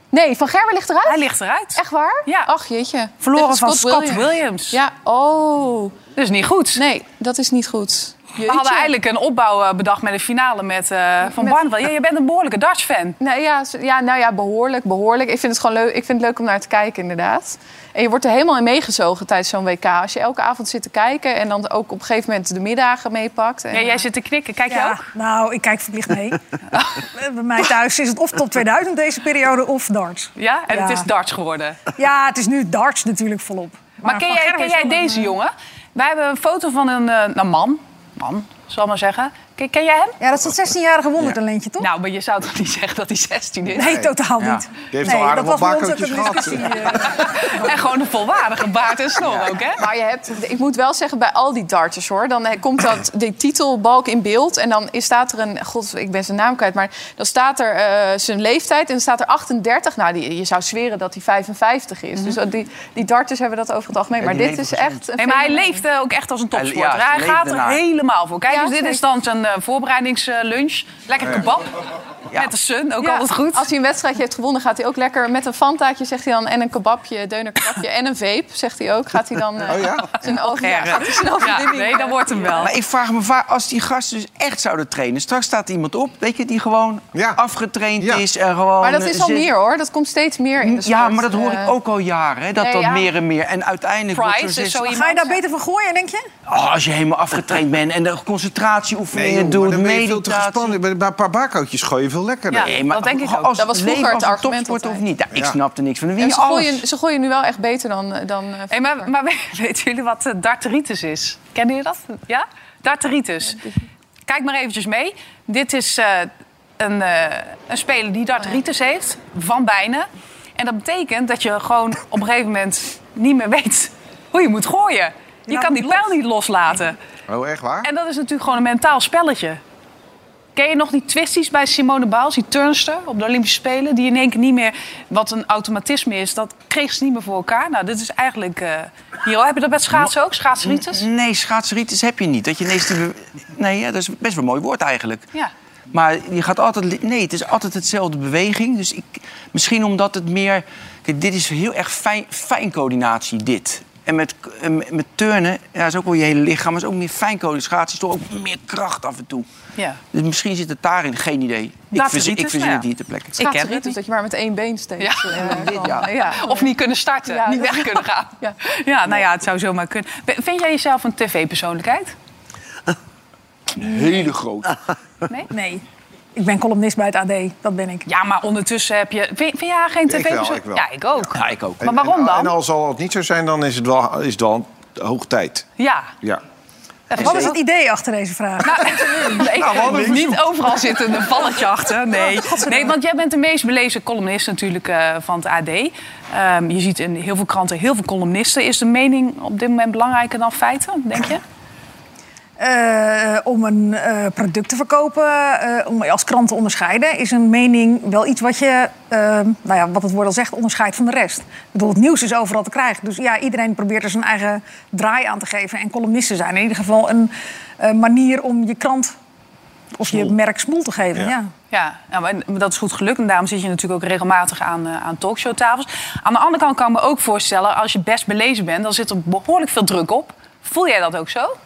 Nee, Van Gerwen ligt eruit? Hij ligt eruit. Echt waar? Ja. Ach, jeetje. Verloren van Scott Williams. Ja, oh. Dat is niet goed. Nee, dat is niet goed. We hadden eigenlijk een opbouw eh, bedacht met een finale met eh, Van Met- Barneveld. Ja, je bent een behoorlijke Dutch-fan. Nee, ja, z- ja, nou ja, behoorlijk, behoorlijk. Ik vind het gewoon leuk. Ik vind het leuk om naar te kijken, inderdaad. En je wordt er helemaal in meegezogen tijdens zo'n WK. Als je elke avond zit te kijken en dan ook op een gegeven moment de middagen meepakt. En, Ja, jij zit te knikken. Kijk je Ja, ook? nou, ik kijk verplicht mee. Bij mij thuis is het of top 2000 deze periode of darts. Ja, en het Ja. is darts geworden. Ja, het is nu darts natuurlijk volop. Maar, ken jij, ken jij deze eh, jongen? Wij hebben een foto van een, eh, een man. Man. zal ik maar zeggen. Ken, ken jij hem? Ja, dat is dat 16-jarige wondertalentje, toch? Nou, maar je zou toch niet zeggen dat hij 16 is? Nee, totaal Ja. niet. Die heeft nee, al aardig dat wat een gehad. discussie. eh. En gewoon een volwaardige baard en snor ook, hè? Maar je hebt, ik moet wel zeggen, bij al die darters hoor, dan eh, komt dat, die titelbalk in beeld. En dan is- staat er een, god, ik ben zijn naam kwijt, maar dan staat er eh, zijn leeftijd en dan staat er 38. Nou, die, je zou zweren dat hij 55 is. Dus dat die, die darters hebben dat over het algemeen. Maar dit is echt. een Nee, maar hij leeft ook echt als een Hij- topsporter. ja, hij gaat er helemaal voor. Kijk, Ja, dus dit is dan zijn eh, voorbereidingslunch. Lekker kebab. Ja. Met de sun, ook Ja, altijd goed. Als hij een wedstrijdje heeft gewonnen, gaat hij ook lekker met een fantaatje, zegt hij dan. En een kebabje, deuner kebabje en een vape, zegt hij ook. Gaat hij dan eh, Oh ja? zijn, ja, Erg. gaat hij zijn Ja, overwinning... nee, dat wordt hem wel. Maar ik vraag me vaak, als die gasten dus echt zouden trainen... straks staat er iemand op, weet je, die gewoon Ja. afgetraind Ja. is en gewoon... Maar dat is al zit- meer hoor, dat komt steeds meer in de sport. Ja, maar dat hoor Eh, ik ook al jaren, hè, dat nee, dat ja. meer en meer. En uiteindelijk wordt Price zo iemand. Ga je daar beter van gooien, denk je? Oh, als je helemaal afgetraind bent en de Nee, concentratieoefeningen joh, maar doet, dan ben je veel te meditatie... gespannen. Bij een paar bakkootjes gooi je veel lekkerder. Ja. Nee, maar dat denk ik ook. Als Dat was vroeger het argument topsporter of niet? Ja, ik Ja. snapte niks van. En je ze, gooien, ze gooien nu wel echt beter dan, dan eh, Hey, maar, maar we- weten jullie wat eh, darteritis is? Kennen jullie dat? Ja? Darteritis. Kijk maar eventjes mee. Dit is eh, een, eh, een speler die darteritis heeft, van bijna. En dat betekent dat je gewoon op een gegeven moment niet meer weet hoe je moet gooien. Je kan die pijl niet loslaten. Oh, echt waar? En dat is natuurlijk gewoon een mentaal spelletje. Ken je nog die twisties bij Simone Biles, die turnster op de Olympische Spelen? Die in één keer niet meer, wat een automatisme is, dat kreeg ze niet meer voor elkaar. Nou, dit is eigenlijk... hier, heb je dat met schaatsen ook? Schaatsritis? Nee, schaatsritis heb je niet. Dat je ineens die Nee, ja, dat is best wel een mooi woord eigenlijk. Ja. Maar je gaat altijd... Nee, het is altijd hetzelfde beweging. Dus ik, misschien omdat het meer... Kijk, dit is heel erg fijn, fijncoördinatie, dit. En met, met turnen, ja, is ook wel je hele lichaam, maar is ook meer is toch ook meer kracht af en toe. Ja. Dus misschien zit het daarin, geen idee. Ik verzin, ik verzin ja. het hier ter plekke. Ik ken Schaatsriet, het dus niet. dat je maar met één been steeds... Ja. eh, ja. ja. Of niet kunnen starten, Ja, niet weg kunnen gaan. Ja. Ja, nou ja, het zou zomaar kunnen. Vind jij jezelf een tv-persoonlijkheid? Hele grote. Nee. Ik ben columnist bij het AD, dat ben ik. Ja, maar ondertussen heb je... Vind, vind jij haar geen Ik wel, tv-persoonlijkheid? ik wel. Ja, ik ook. Ja, ik ook. Maar waarom dan? En al zal het niet zo zijn, dan is het wel, is het wel hoog tijd. Ja. Ja. Wat is het idee achter deze vraag? Nee, hadden een niet overal zit een valletje achter. Nee. nee, want jij bent de meest belezen columnist natuurlijk eh, van het AD. Ehm, je ziet in heel veel kranten heel veel columnisten. Is de mening op dit moment belangrijker dan feiten, denk je? Eh, om een eh, product te verkopen, eh, om je als krant te onderscheiden, is een mening wel iets wat je, nou ja, wat het woord al zegt, onderscheidt van de rest. Ik bedoel, het nieuws is overal te krijgen. Dus ja, iedereen probeert er zijn eigen draai aan te geven. En columnisten zijn in ieder geval een eh, manier om je krant of je merk smoel te geven. Ja. Ja. Ja, maar dat is goed gelukt. En daarom zit je natuurlijk ook regelmatig aan, aan talkshowtafels. Aan de andere kant kan ik me ook voorstellen... als je best belezen bent, dan zit er behoorlijk veel druk op. Voel jij dat ook zo?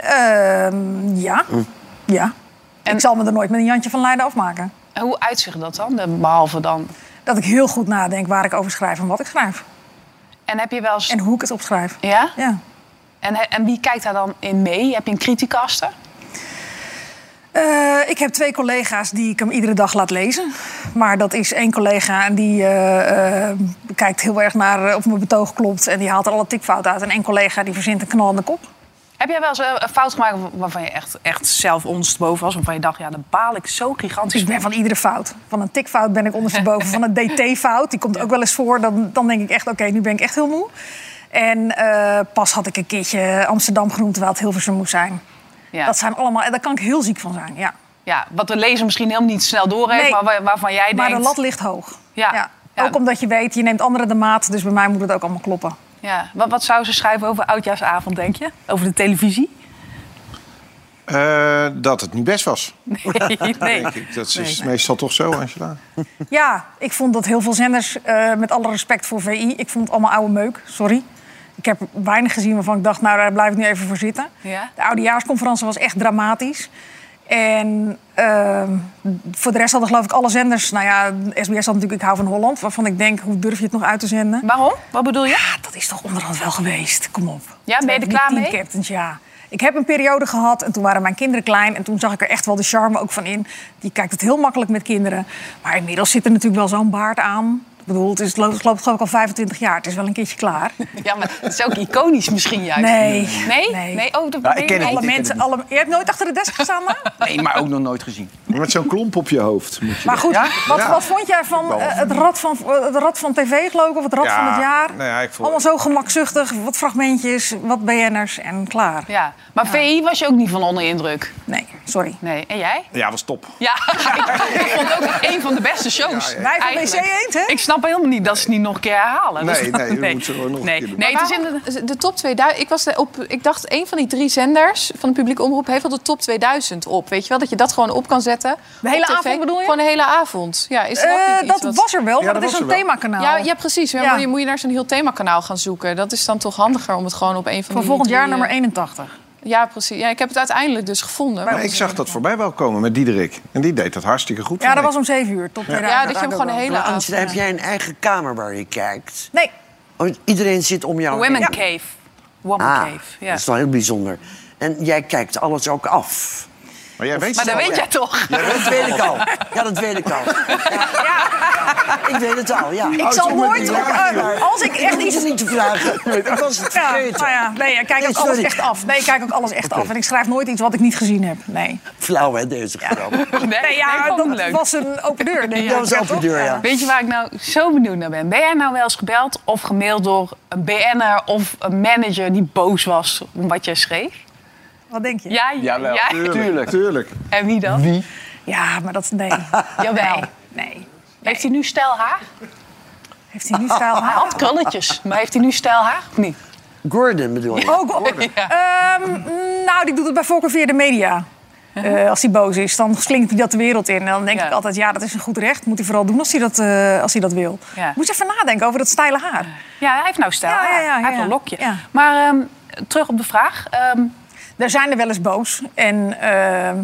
Ehm, ja. ja. En- Ik zal me er nooit met een Jantje van Leiden afmaken. En hoe uitzicht dat dan? De- Behalve dan... Dat ik heel goed nadenk waar ik over schrijf en wat ik schrijf. En heb je wel eens... En hoe ik het opschrijf. Ja? Ja. En, en wie kijkt daar dan in mee? Heb je een criticaster? Eh, ik heb twee collega's die ik hem iedere dag laat lezen. Maar dat is één collega en die eh, eh, kijkt heel erg naar of mijn betoog klopt. En die haalt er alle tikfouten uit. En één collega die verzint een knallende kop. Heb jij wel eens eh, een fout gemaakt waarvan je echt, echt zelf ondersteboven was? Waarvan je dacht, ja, daar baal ik zo gigantisch Dus ik ben van. iedere fout. Van een tikfout ben ik ondersteboven. Van een DT-fout, die komt ook wel eens voor. Dan, dan denk ik echt, oké, nu ben ik echt heel moe. En eh, pas had ik een keertje Amsterdam genoemd, terwijl het Hilversum moest zijn. Ja. Dat zijn allemaal, daar kan ik heel ziek van zijn, ja. ja, wat de lezer misschien helemaal niet snel doorheeft, Nee. maar waar- waarvan jij Maar denkt... de lat ligt hoog. Ja. Ja. Ook omdat je weet, je neemt anderen de maat. Dus bij mij moet het ook allemaal kloppen. Ja. Wat, wat zou ze schrijven over Oudjaarsavond, denk je? Over de televisie? Eh, dat het niet best was. Nee, nee. Denk ik. Dat is meestal toch zo, Angela. Ja, ik vond dat heel veel zenders, eh, met alle respect voor VI... ik vond het allemaal oude meuk, sorry. Ik heb weinig gezien waarvan ik dacht, nou, daar blijf ik nu even voor zitten. Ja? De oudejaarsconferentie was echt dramatisch. En ehm, voor de rest hadden geloof ik alle zenders... Nou ja, SBS had natuurlijk Ik hou van Holland... waarvan ik denk, hoe durf je het nog uit te zenden? Waarom? Wat bedoel je? Ja, dat is toch onderhand wel geweest. Kom op. Ja, ben je er klaar mee? teamcaptains, ja. Ik heb een periode gehad en toen waren mijn kinderen klein. En toen zag ik er echt wel de charme ook van in. Die kijkt het heel makkelijk met kinderen. Maar inmiddels zit er natuurlijk wel zo'n baard aan. Ik bedoel, het, is, het loopt, geloof ik al 25 jaar. Het is wel een keertje klaar. Ja, maar het is ook iconisch misschien juist. Nee. Nee? Nee. Nee? Oh, dat Nou, ik ken het Alle mensen, alle, je hebt nooit achter de desk gestaan, maar? Nee, maar ook nog nooit gezien. Met zo'n klomp op je hoofd. Moet je Maar goed, Ja? wat, Ja. wat vond jij van eh, het, rad van eh, het rad van tv, geloof ik, of het rad Ja, van het jaar? nou ja, ik vond- Allemaal zo gemakzuchtig, wat fragmentjes, wat BN'ers en klaar. Ja. Maar VI was je ook niet van onder indruk? Nee, sorry. Nee. En jij? Ja, was top. Ja, ik, ik vond het ook een van de beste shows. Wij van. WC Eend, hè? Ik snap helemaal niet dat ze het niet nog een keer herhalen. Nee, Dat is- nee, we moeten gewoon nog een nee. keer doen. Nee, het is in de, De, de top 2000. Ik, was de- op, ik dacht, een van die drie zenders van de publieke omroep heeft al de top 2000 op. Weet je wel, dat je dat gewoon op kan zetten. De hele tv. avond bedoel je? Gewoon de hele avond. Ja, is dat, Eh, niet iets dat wat- was er wel, maar dat dat is een themakanaal. Ja, ja, precies. Ja, Ja. Moet, je, moet je naar zo'n heel themakanaal gaan zoeken. Dat is dan toch handiger om het gewoon op een van Voor die volgend jaar nummer eh, 81. Ja, precies. Ja, ik heb het uiteindelijk dus gevonden. Maar ik zag dat voorbij wel komen met Diederik. En die deed dat hartstikke goed. Ja, dat was om 7 uur. Tot Ja, dat je hem gewoon de hele avond... Heb jij een eigen kamer waar je kijkt? Nee, Oh, iedereen zit om jou Women heen. Cave. Woman Ah, Cave. Ja. dat is wel heel bijzonder. En jij kijkt alles ook af. Maar jij weet Maar dat al, weet jij toch? Ja, dat weet ik al. Ja, dat weet ik al. Ja. Ik weet het al, ja. ik zal nooit... eh, als ik echt iets... niet te vragen. Ik was het Ja, vergeten. nou ja, nee, ik kijk Nee, ook alles echt af. Nee, ik kijk ook alles echt af. En ik schrijf nooit iets wat ik niet gezien heb. Nee. Flauw, hè, deze grap. Nee, Nee, nee, ja, dat leuk. was een open deur. Ik. Dat was een Ja, open deur, ja. Weet je waar ik nou zo benieuwd naar ben? Ben jij nou wel eens gebeld of gemaild door een BN'er of een manager die boos was om wat jij schreef? Wat denk je? Ja, Jawel, jij? tuurlijk. Tuurlijk. En wie dan? Wie? Ja, maar dat... Nee. Jawel. Nee. nee. Heeft hij nu stijl haar? Heeft hij nu stijl Hij haar? had krulletjes, maar heeft hij nu stijl haar of niet? Gordon bedoel je? Oh, God. Ehm, nou, die doet het bij voorkeur via de media. Eh, als hij boos is, dan slinkt hij dat de wereld in. En dan denk Ja. ik altijd, ja, dat is een goed recht. Moet hij vooral doen als hij dat, eh, als hij dat wil. Ja. Moet je even nadenken over dat steile haar. Ja, hij heeft nou stijl Ja, ja, haar. ja, hij heeft een lokje. Ja. Maar ehm, terug op de vraag. Ehm, Er zijn er wel eens boos. En ehm,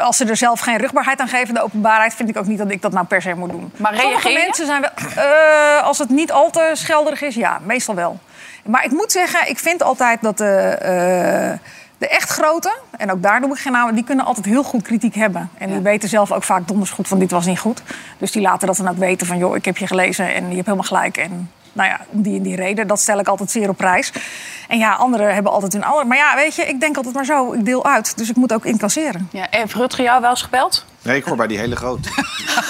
als ze er zelf geen rugbaarheid aan geven, de openbaarheid, vind ik ook niet dat ik dat nou per se moet doen. Maar Sommige mensen zijn wel. eh, als het niet al te schelderig is, ja, meestal wel. Maar ik moet zeggen, ik vind altijd dat de. eh, de echt grote, en ook daar doe ik geen namen, die kunnen altijd heel goed kritiek hebben. En die weten zelf ook vaak donders goed van dit was niet goed. Dus die laten dat dan ook weten van joh, ik heb je gelezen en je hebt helemaal gelijk. En nou ja, om die en die reden, dat stel ik altijd zeer op prijs. En ja, anderen hebben altijd hun andere. Maar ja, weet je, ik denk altijd maar zo, ik deel uit. Dus ik moet ook incasseren. ja, heeft Rutger jou wel eens gebeld? Nee, ik hoor bij die hele grote.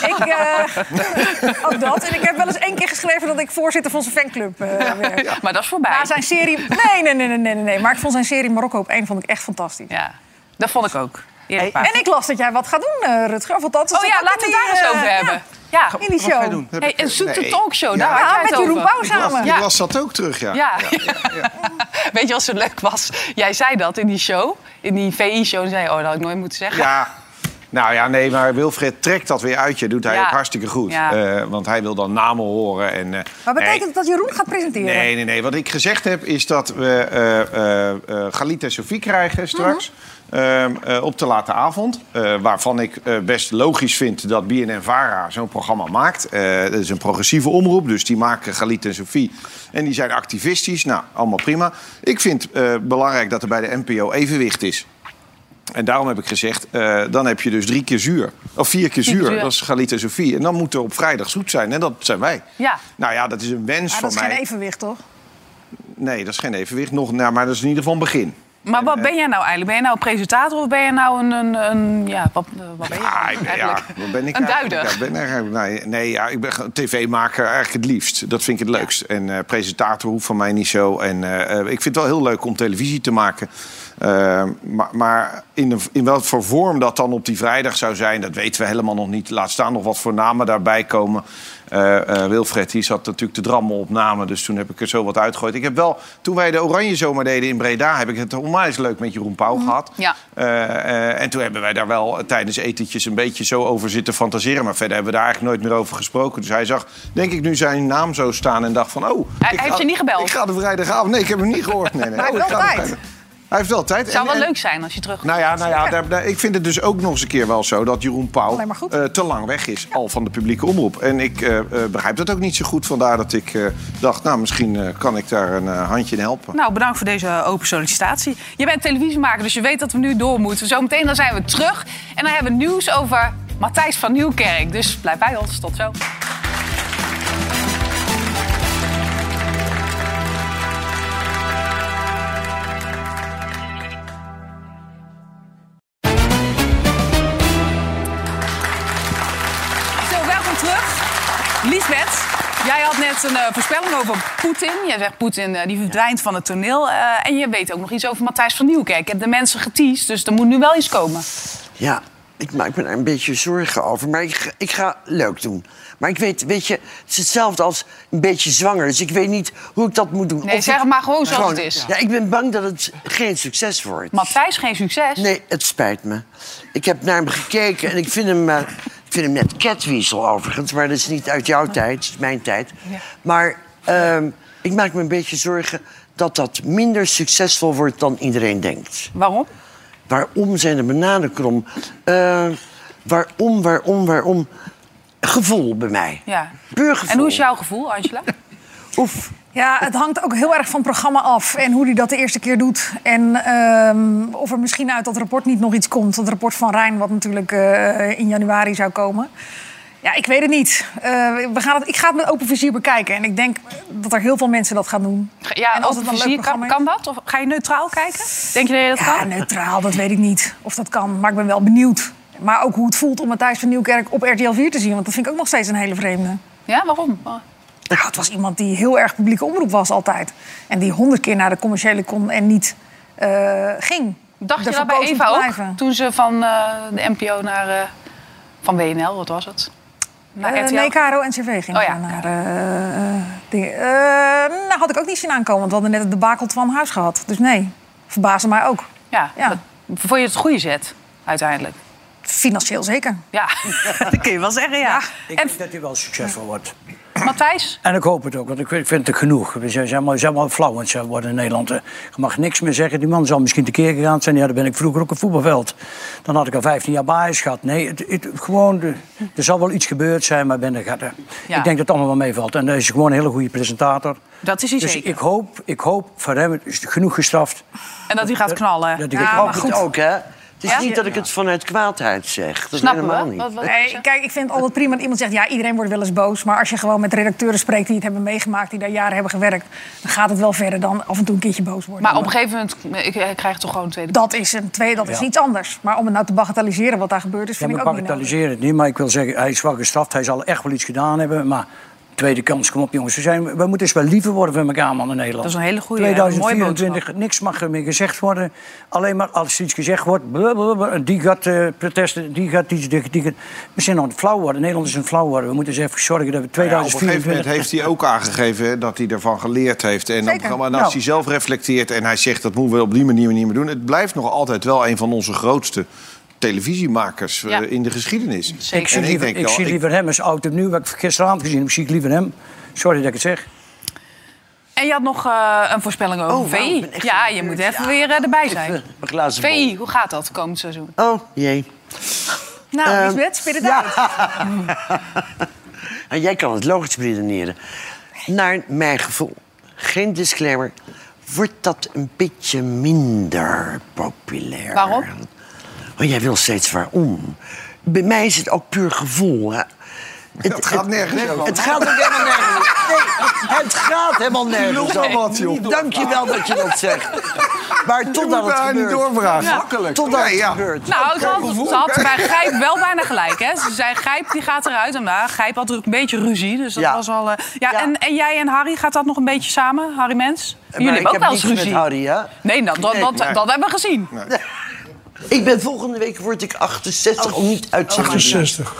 Ik, eh, ook dat. En ik heb wel eens één keer geschreven dat ik voorzitter van zijn fanclub eh werk. Maar dat is voorbij. Na zijn serie... Nee, nee, nee, nee, nee, nee. Maar ik vond zijn serie Marokko op één vond ik echt fantastisch. Ja, dat vond ik ook. En ik las dat jij wat gaat doen, eh, Rutger. Of althans, Oh dat ja, laten we het daar eens eh, over hebben. Ja. Ja, in die Wat ga je show. doen? Hey, een zoete nee. talkshow, daar Ja, met Jeroen. Pauw Ik las, samen. ik las dat ook terug, ja. Ja. Weet je wat zo leuk was? Jij zei dat in die show, in die VI-show. zei je, oh, dat had ik nooit moeten zeggen. Ja. Nou ja, nee, maar Wilfred trekt dat weer uit je. Doet hij Ja. ook hartstikke goed. Ja. Eh, want hij wil dan namen horen. En, eh, Maar betekent nee. het dat Jeroen gaat presenteren? Nee, nee, nee. Wat ik gezegd heb is dat we eh eh eh Galit en Sofie krijgen straks. eh, op de late avond. Eh, waarvan ik eh, best logisch vind dat BNN-VARA zo'n programma maakt. Eh dat is een progressieve omroep, dus die maken Galit en Sofie. En die zijn activistisch. Nou, allemaal prima. Ik vind eh belangrijk dat er bij de NPO evenwicht is. En daarom heb ik gezegd, eh, dan heb je dus drie keer zuur. Of vier keer zuur, zuur. dat is Galit en Sofie. En dan moet er op vrijdag zoet zijn. En dat zijn wij. Ja. Nou ja, dat is een wens Maar van dat is mij. geen evenwicht, toch? Nee, dat is geen evenwicht. Nog, nou, maar dat is in ieder geval een begin. Maar wat ben jij nou eigenlijk? Ben je nou een presentator of ben je nou een... een, een ja, wat, eh, wat ben je ja, eigenlijk? wat ben ik Een duider. Ja, ben eigenlijk- nee, nee, ja, ik ben tv-maker eigenlijk het liefst. Dat vind ik het leukst. En eh, presentator hoeft van mij niet zo. En eh, eh, ik vind het wel heel leuk om televisie te maken. Eh, maar maar in, in welke voor vorm dat dan op die vrijdag zou zijn... dat weten we helemaal nog niet. Laat staan nog wat voor namen daarbij komen. Eh, eh, Wilfred die zat natuurlijk te drammen op namen. Dus toen heb ik er zo wat uitgegooid. Ik heb wel, toen wij de Oranje Zomer deden in Breda... heb ik het onwijs leuk met Jeroen Pauw gehad. Ja. Eh, en toen hebben wij daar wel tijdens etentjes een beetje zo over zitten fantaseren. Maar verder hebben we daar eigenlijk nooit meer over gesproken. Dus hij zag, denk ik, nu zijn naam zo staan en dacht van... oh, Hij- heeft je niet gebeld? Ik ga de vrijdagavond... Nee, ik heb hem niet gehoord. Nee, nee. Maar Oh, wel tijd. Hij heeft wel tijd. Het zou En- wel en- leuk zijn als je terug nou ja, nou ja daar, daar- ik vind het dus ook nog eens een keer wel zo dat Jeroen Pauw eh, te lang weg is, al van de publieke omroep. En ik eh, eh, begrijp dat ook niet zo goed. Vandaar dat ik dacht, nou misschien kan ik daar een handje in helpen. Nou, bedankt voor deze open sollicitatie. Je bent televisiemaker, dus je weet dat we nu door moeten. Zometeen dan zijn we terug. En dan hebben we nieuws over Matthijs van Nieuwkerk. Dus blijf bij ons. Tot zo. Net een eh, voorspelling over Poetin. Jij zegt Poetin eh, die verdwijnt van het toneel. Eh, en je weet ook nog iets over Matthijs van Nieuwkerk. Ik heb de mensen geteased, dus er moet nu wel iets komen. Ja, ik maak me daar een beetje zorgen over. Maar ik, ga- ik ga leuk doen. Maar ik weet, weet je, het is hetzelfde als een beetje zwanger. Dus ik weet niet hoe ik dat moet doen. Nee, Of zeg het maar gewoon zoals het is. Ja, ik ben bang dat het geen succes wordt. Matthijs, geen succes. Nee, het spijt me. Ik heb naar hem gekeken en ik vind hem, ik vind hem net catwiesel overigens. Maar dat is niet uit jouw tijd, is mijn tijd. Maar ehm, ik maak me een beetje zorgen dat dat minder succesvol wordt dan iedereen denkt. Waarom? Waarom zijn de bananen krom? Eh, waarom, waarom, waarom? Gevoel bij mij. Ja. Puur gevoel. En hoe is jouw gevoel, Angela? Oef. Ja, het hangt ook heel erg van het programma af. En hoe hij dat de eerste keer doet. En ehm, of er misschien uit dat rapport niet nog iets komt. Het rapport van Rijn, wat natuurlijk eh, in januari zou komen. Ja, ik weet het niet. Eh, we gaan het, ik ga het met open vizier bekijken. En ik denk dat er heel veel mensen dat gaan doen. Ja, En als het een leuk kan, programma is- kan dat? Of ga je neutraal kijken? Denk je dat je dat Ja, kan? neutraal, dat weet ik niet of dat kan. Maar ik ben wel benieuwd. Maar ook hoe het voelt om Matthijs van Nieuwkerk op RTL 4 te zien. Want dat vind ik ook nog steeds een hele vreemde. Ja, waarom? Nou, het was iemand die heel erg publieke omroep was altijd. En die honderd keer naar de commerciële kon en niet eh, ging. Dacht je dat bij Eva ook? Toen ze van eh, de NPO naar... eh, van WNL, wat was het? Naar RTL? nee, Caro NCV ging Oh ja. naar eh, eh. Eh, nou, had ik ook niet zien aankomen, want we hadden net het debakel van huis gehad. Dus nee, verbaasde mij ook. Ja, Ja. dat- vond je het goede zet, uiteindelijk? Financieel zeker. Ja, dat kun je wel zeggen, ja. Ik En denk dat hij wel succesvol wordt. Matthijs? En ik hoop het ook, want ik vind het genoeg. We zijn, zijn, maar, zijn maar flauw aan worden in Nederland. Eh, Je mag niks meer zeggen. Die man zal misschien tekeer gegaan zijn. Ja, dan ben ik vroeger ook een voetbalveld. Dan had ik al 15 jaar baas gehad. Nee, het, het- gewoon, de, er zal wel iets gebeurd zijn, maar ben er, Ja. ik denk dat het allemaal wel meevalt. En hij is gewoon een hele goede presentator. Dat is hij Dus zeker. ik hoop, ik hoop voor hem is het genoeg gestraft. En dat hij gaat knallen. Dat hij Ja, gaat- maar Ik hoop goed. het ook, hè? Het is Ja? niet dat ik het vanuit kwaadheid zeg. Dat Snappen helemaal we? niet. Wat, wat, Nee, kijk, ik vind het altijd prima dat iemand zegt... ja, iedereen wordt wel eens boos. Maar als je gewoon met redacteuren spreekt die het hebben meegemaakt... die daar jaren hebben gewerkt... dan gaat het wel verder dan af en toe een keertje boos worden. Maar op een gegeven moment ik, ik krijg toch gewoon een tweede... Dat is een tweede, dat is Ja. iets anders. Maar om het nou te bagatelliseren wat daar gebeurd is... Ja, vind ik ook niet bagatelliseren het niet, maar ik wil zeggen, hij is wel gestraft. Hij zal echt wel iets gedaan hebben, maar tweede kans, kom op jongens. We, zijn, we moeten eens wel liever worden van elkaar, man, in Nederland. Dat is een hele mooie 2024, niks mag er meer gezegd worden. Alleen maar als er iets gezegd wordt, blablabla, die gaat eh, protesten, die gaat iets, die, die gaat... We zijn aan het flauw worden, Nederland is een flauw worden. We moeten eens even zorgen dat we Ja, op een gegeven 2024... moment heeft hij ook aangegeven hè, dat hij ervan geleerd heeft. En, Zeker. maar als Nou. hij zelf reflecteert en hij zegt dat moeten we op die manier niet meer doen. Het blijft nog altijd wel een van onze grootste televisiemakers eh, Ja. in de geschiedenis. Zeker. Ik zie, liever, denk ik ik- liever hem als oud en nieuw. Wat ik gisteravond gezien heb, zie ik liever hem. Sorry dat ik het zeg. En je had nog eh, een voorspelling over Oh, wauw, VI. ik ja, je moet even Ja. weer eh, erbij zijn. VI, hoe gaat dat komend seizoen? Oh, jee. Nou, Ehm, Lisbeth, spit het uit. En jij kan het logisch redeneren. Naar mijn gevoel, geen disclaimer, wordt dat een beetje minder populair. Waarom? Jij wil steeds waarom. Bij mij is het ook puur gevoel. Hè. Het gaat nergens over. Het gaat ook helemaal nergens. Nee, het gaat helemaal nergens. wel wat, joh. Dank je wel dat je dat zegt. Maar totdat het daar niet gebeurt. doorvragen. Makkelijk. Totdat Ja, het ja. gebeurt. Nou, ze had, ze had bij Gijp wel bijna gelijk. Hè? Ze zei, Gijp die gaat eruit. En nou, Gijp had ook een beetje ruzie. Dus dat Ja. was al... eh, ja, Ja. En, en jij en Harry, gaat dat nog een beetje samen? Harry Mens? Jullie Maar hebben ik ook heb wel eens ruzie. Harry, hè? Nee, nou, dat, dat, nee. dat hebben we gezien. Ik ben volgende week word ik 68 om niet uit te 68.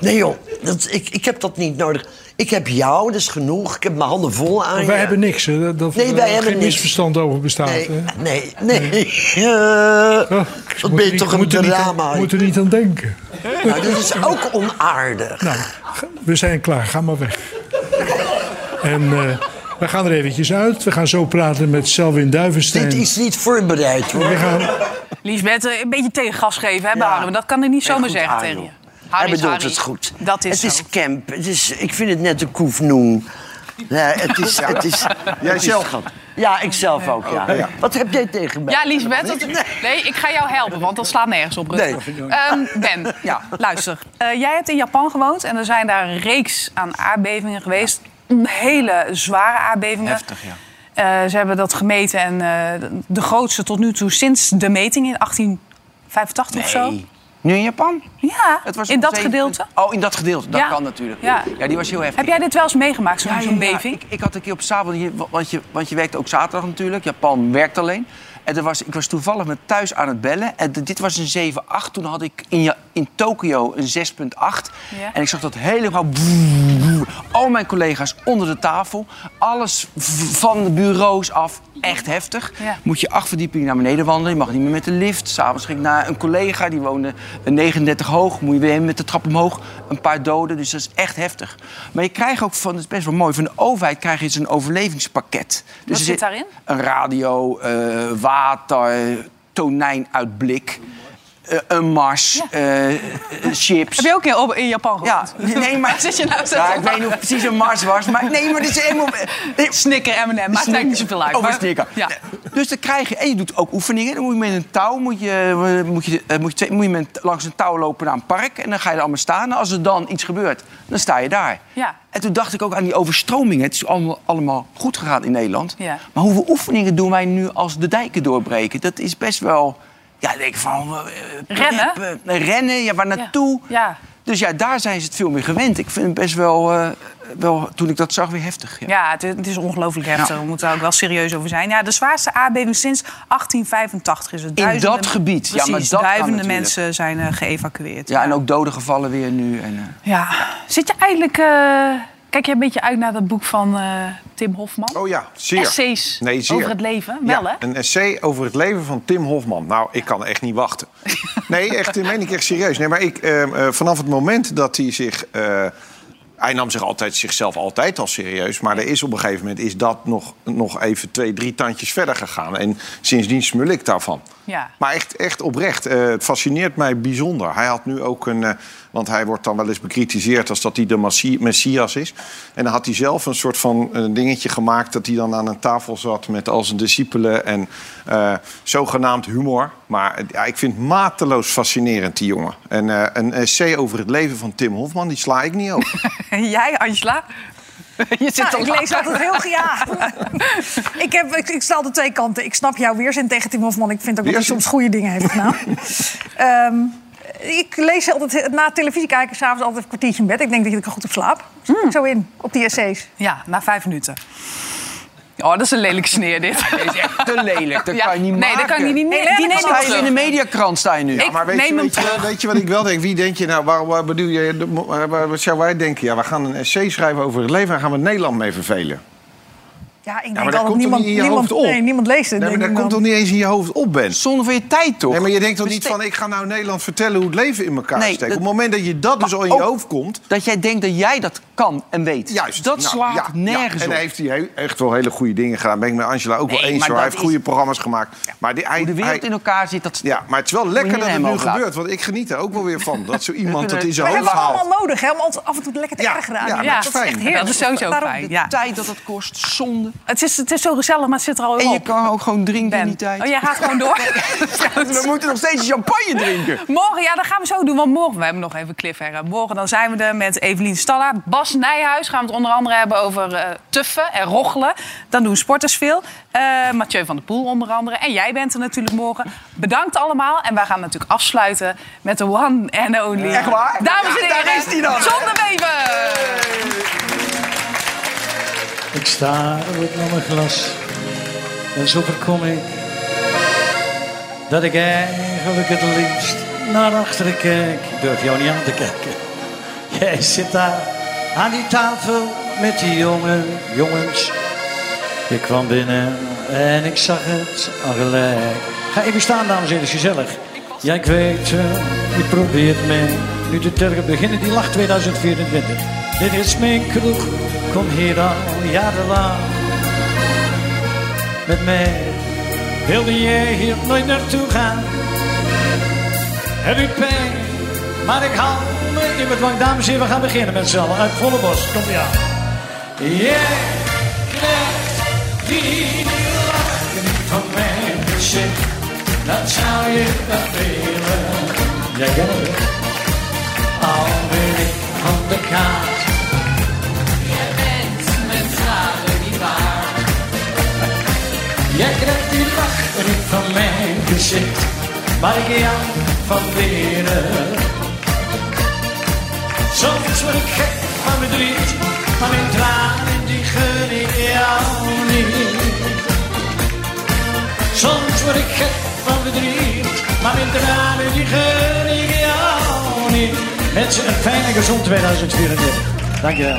Nee joh, dat, ik, ik heb dat niet nodig. Ik heb jou, dat is genoeg. Ik heb mijn handen vol aan Wij je. hebben niks, hè? Dat, dat Nee, wij er hebben geen niks. misverstand over bestaat. Nee, hè? nee, nee. Eh, Oh, moet ben je toch een drama. Moet er niet aan denken. Nou, dat is ook onaardig. Nou, we zijn klaar. Ga maar weg. En eh, we gaan er eventjes uit. We gaan zo praten met Selwin Duivenstein. Dit is niet voorbereid hoor. We gaan, Liesbeth, eh, een beetje tegengas geven, hè, Ja. Dat kan ik niet zomaar goed, zeggen tegen je. Hij bedoelt Harry. het goed. Dat is het zo. is camp. Het is, ik vind het net een koefnoen. Nee, het is... Het is Jij zelf? Ja, ik zelf ook, ja. Wat heb jij tegen mij? Ja, Liesbeth. dat- nee, ik ga jou helpen, want dat slaat nergens op. Nee. Ehm, ben, ja, luister. Eh, jij hebt in Japan gewoond en er zijn daar een reeks aan aardbevingen geweest. Hele zware aardbevingen. Heftig, ja. Eh, ze hebben dat gemeten en eh, de grootste tot nu toe sinds de meting in 1885 of zo. Nu in Japan? Ja, Het was in dat zeven- gedeelte. Oh, in dat gedeelte. Dat Ja. kan natuurlijk. Ja. Ja. die was heel heftig. Heb jij dit wel eens meegemaakt, zo'n Ja, beving? Ik, ik had een keer op zaterdag, want je, want je werkt ook zaterdag natuurlijk. Japan werkt alleen. En er was, ik was toevallig met thuis aan het bellen. En dit was een 7-8. Toen had ik in, in Tokio een 6,8. Ja. En ik zag dat helemaal... Al mijn collega's onder de tafel. Alles van de bureaus af. Echt heftig. Ja. Moet je acht verdiepingen naar beneden wandelen. Je mag niet meer met de lift. S'avonds ging ik naar een collega. Die woonde een 39 hoog. Moet je weer met de trap omhoog. Een paar doden. Dus dat is echt heftig. Maar je krijgt ook van... Dat is best wel mooi. Van de overheid krijg je eens een overlevingspakket. Dus Wat zit daarin? Een radio, eh, water, tonijn uit blik. Eh, een mars, eh, eh, chips. Heb je ook in, in Japan Ja, gewoond? nee, maar... Zit je nou zo ja, ik weet niet of het precies een mars was, maar nee, maar dit is helemaal... Snicker, M&M, maakt eigenlijk niet zoveel uit. Over maar- snicker. Ja. Dus dan krijg je... En je doet ook oefeningen. Dan moet je met een touw moet je, moet je, moet je, twee- moet je met, langs een touw lopen naar een park. En dan ga je er allemaal staan. En als er dan iets gebeurt, dan sta je daar. Ja. En toen dacht ik ook aan die overstromingen. Het is allemaal, allemaal goed gegaan in Nederland. Ja. Maar hoeveel oefeningen doen wij nu als de dijken doorbreken? Dat is best wel... Ja, ik denk van... eh, Rennen? preppen, eh, rennen, ja, waar naartoe? Ja. Dus ja, daar zijn ze het veel meer gewend. Ik vind het best wel, eh, wel toen ik dat zag, weer heftig. Ja. Ja, het is, het is ongelooflijk heftig. We moeten daar ook wel serieus over zijn. Ja, de zwaarste aardbeving sinds 1885 is het. In Duizenden- dat gebied. Ja, maar Precies, dat duizenden mensen zijn eh, geëvacueerd. Ja, en ook doden gevallen weer nu. En, eh, Ja. Zit je eigenlijk... kijk je een beetje uit naar dat boek van eh, Tim Hofman? Oh ja, zeer. Essays Nee, zeer. over het leven. Wel, Ja, hè? Een essay over het leven van Tim Hofman. Nou, ik kan echt niet wachten. Nee, echt, dat meen ik echt serieus. Nee, maar ik, eh, eh, vanaf het moment dat hij zich... hij nam zich altijd, zichzelf altijd al serieus. Maar er is op een gegeven moment is dat nog, nog even twee, drie tandjes verder gegaan. En sindsdien smul ik daarvan. Ja. Maar echt, echt oprecht. eh, het fascineert mij bijzonder. Hij had nu ook een... eh, want hij wordt dan wel eens bekritiseerd als dat hij de messias is. En dan had hij zelf een soort van een dingetje gemaakt... dat hij dan aan een tafel zat met al zijn discipelen en eh, zogenaamd humor. Maar eh, ja, ik vind het mateloos fascinerend, die jongen. En eh, een essay over het leven van Tim Hofman, die sla ik niet over. Jij, Angela? Je zit Nou, ik lachen. lees altijd heel gejaagd. ik, heb, ik, ik sta de twee kanten. Ik snap jouw weerzin tegen Tim Hofman. Ik vind ook dat hij soms goede dingen heeft gedaan. Ehm, ik lees altijd na televisie kijken s'avonds altijd een kwartiertje in bed. Ik denk dat ik er goed op slaap. Ik Zo in, op die essays. Ja, na vijf minuten. Oh, dat is een lelijke sneer, dit. Dat is echt te lelijk. Dat Ja, kan je niet nee, maken. dat kan je niet. Hey, die neem Sta je in de mediakrant sta je nu. Ik maar weet, neem je, hem weet, je, weet je wat ik wel denk? Wie denk je nou, waar, waar bedoel je, waar- wat zou wij denken? Ja, we gaan een essay schrijven over het leven en gaan we Nederland mee vervelen. Ja, ik denk dat toch niemand, niet in je niemand, hoofd op? Nee, niemand leest het. Nee, maar dat komt toch niet eens in je hoofd op, Ben? Zonde van je tijd, toch? Nee, maar je denkt toch niet van... ik ga nou Nederland vertellen hoe het leven in elkaar Nee, steekt. Op het moment dat je dat dus al in je hoofd komt... Dat jij denkt dat jij dat kan en weet. Juist. Dat Nou, slaat ja, nergens ja. En op. heeft hij he- echt wel hele goede dingen gedaan. Ben ik met Angela ook wel eens. maar Hoor. Hij heeft goede programma's gemaakt. Maar die, hij, Hoe de wereld hij- in elkaar zit, dat... ja, maar het is wel lekker dat het nu gebeurt. Want ik geniet er ook wel weer van. Dat zo iemand dat in zijn We hoofd hebben het haalt. allemaal nodig hè, om ons af en toe lekker te Ja, ergeren aan ja, dat is fijn. echt Ja, heerlijk. dat is sowieso fijn. De Ja. tijd dat het kost, zonde. Het, is, het is zo gezellig, maar het zit er al En je op. kan ook gewoon drinken in die tijd. Oh, jij gaat gewoon door? We moeten nog steeds champagne drinken. Morgen, ja, dat gaan we zo doen. Want morgen, we hebben nog even cliffhanger. Morgen dan zijn we er met Evelien Stalla. Bas Nijhuis gaan we het onder andere hebben over eh, tuffen en rochelen. Dan doen sporters veel. Eh, Mathieu van der Poel onder andere. En jij bent er natuurlijk morgen. Bedankt allemaal. En wij gaan natuurlijk afsluiten met de one and only. Echt waar? Dames en Ja, heren, daar is die dan. John de Bever. Ik sta naar mijn glas en zo voorkom ik dat ik eigenlijk het liefst naar achteren kijk. Ik durf jou niet aan te kijken. Jij zit daar aan die tafel met die jonge jongens. Ik kwam binnen en ik zag het al gelijk. Ga even staan, dames en heren, gezellig. Ja, ik weet, eh, je probeert me nu te tergen beginnen die lach 2024. Dit is mijn kroeg, kom hier al jarenlang. Met mij wilde jij hier nooit naartoe gaan. Heb ik pijn, maar ik hou me in bedwang. Dames en heren, we gaan beginnen met z'n allen. Uit volle bos, ie aan. Jij krijgt die lach niet van mijn gezicht. Dat zou je dat willen. Jij kent het. Al ben ik van de kaart. Jij krijgt die lach niet van mijn gezicht. maar ik jou van leren. Soms word ik gek van verdriet, maar mijn tranen die gun ik jou niet. Soms word ik gek van verdriet, maar mijn tranen die gun ik jou niet. Mensen, een fijne gezond 2024. Dankjewel.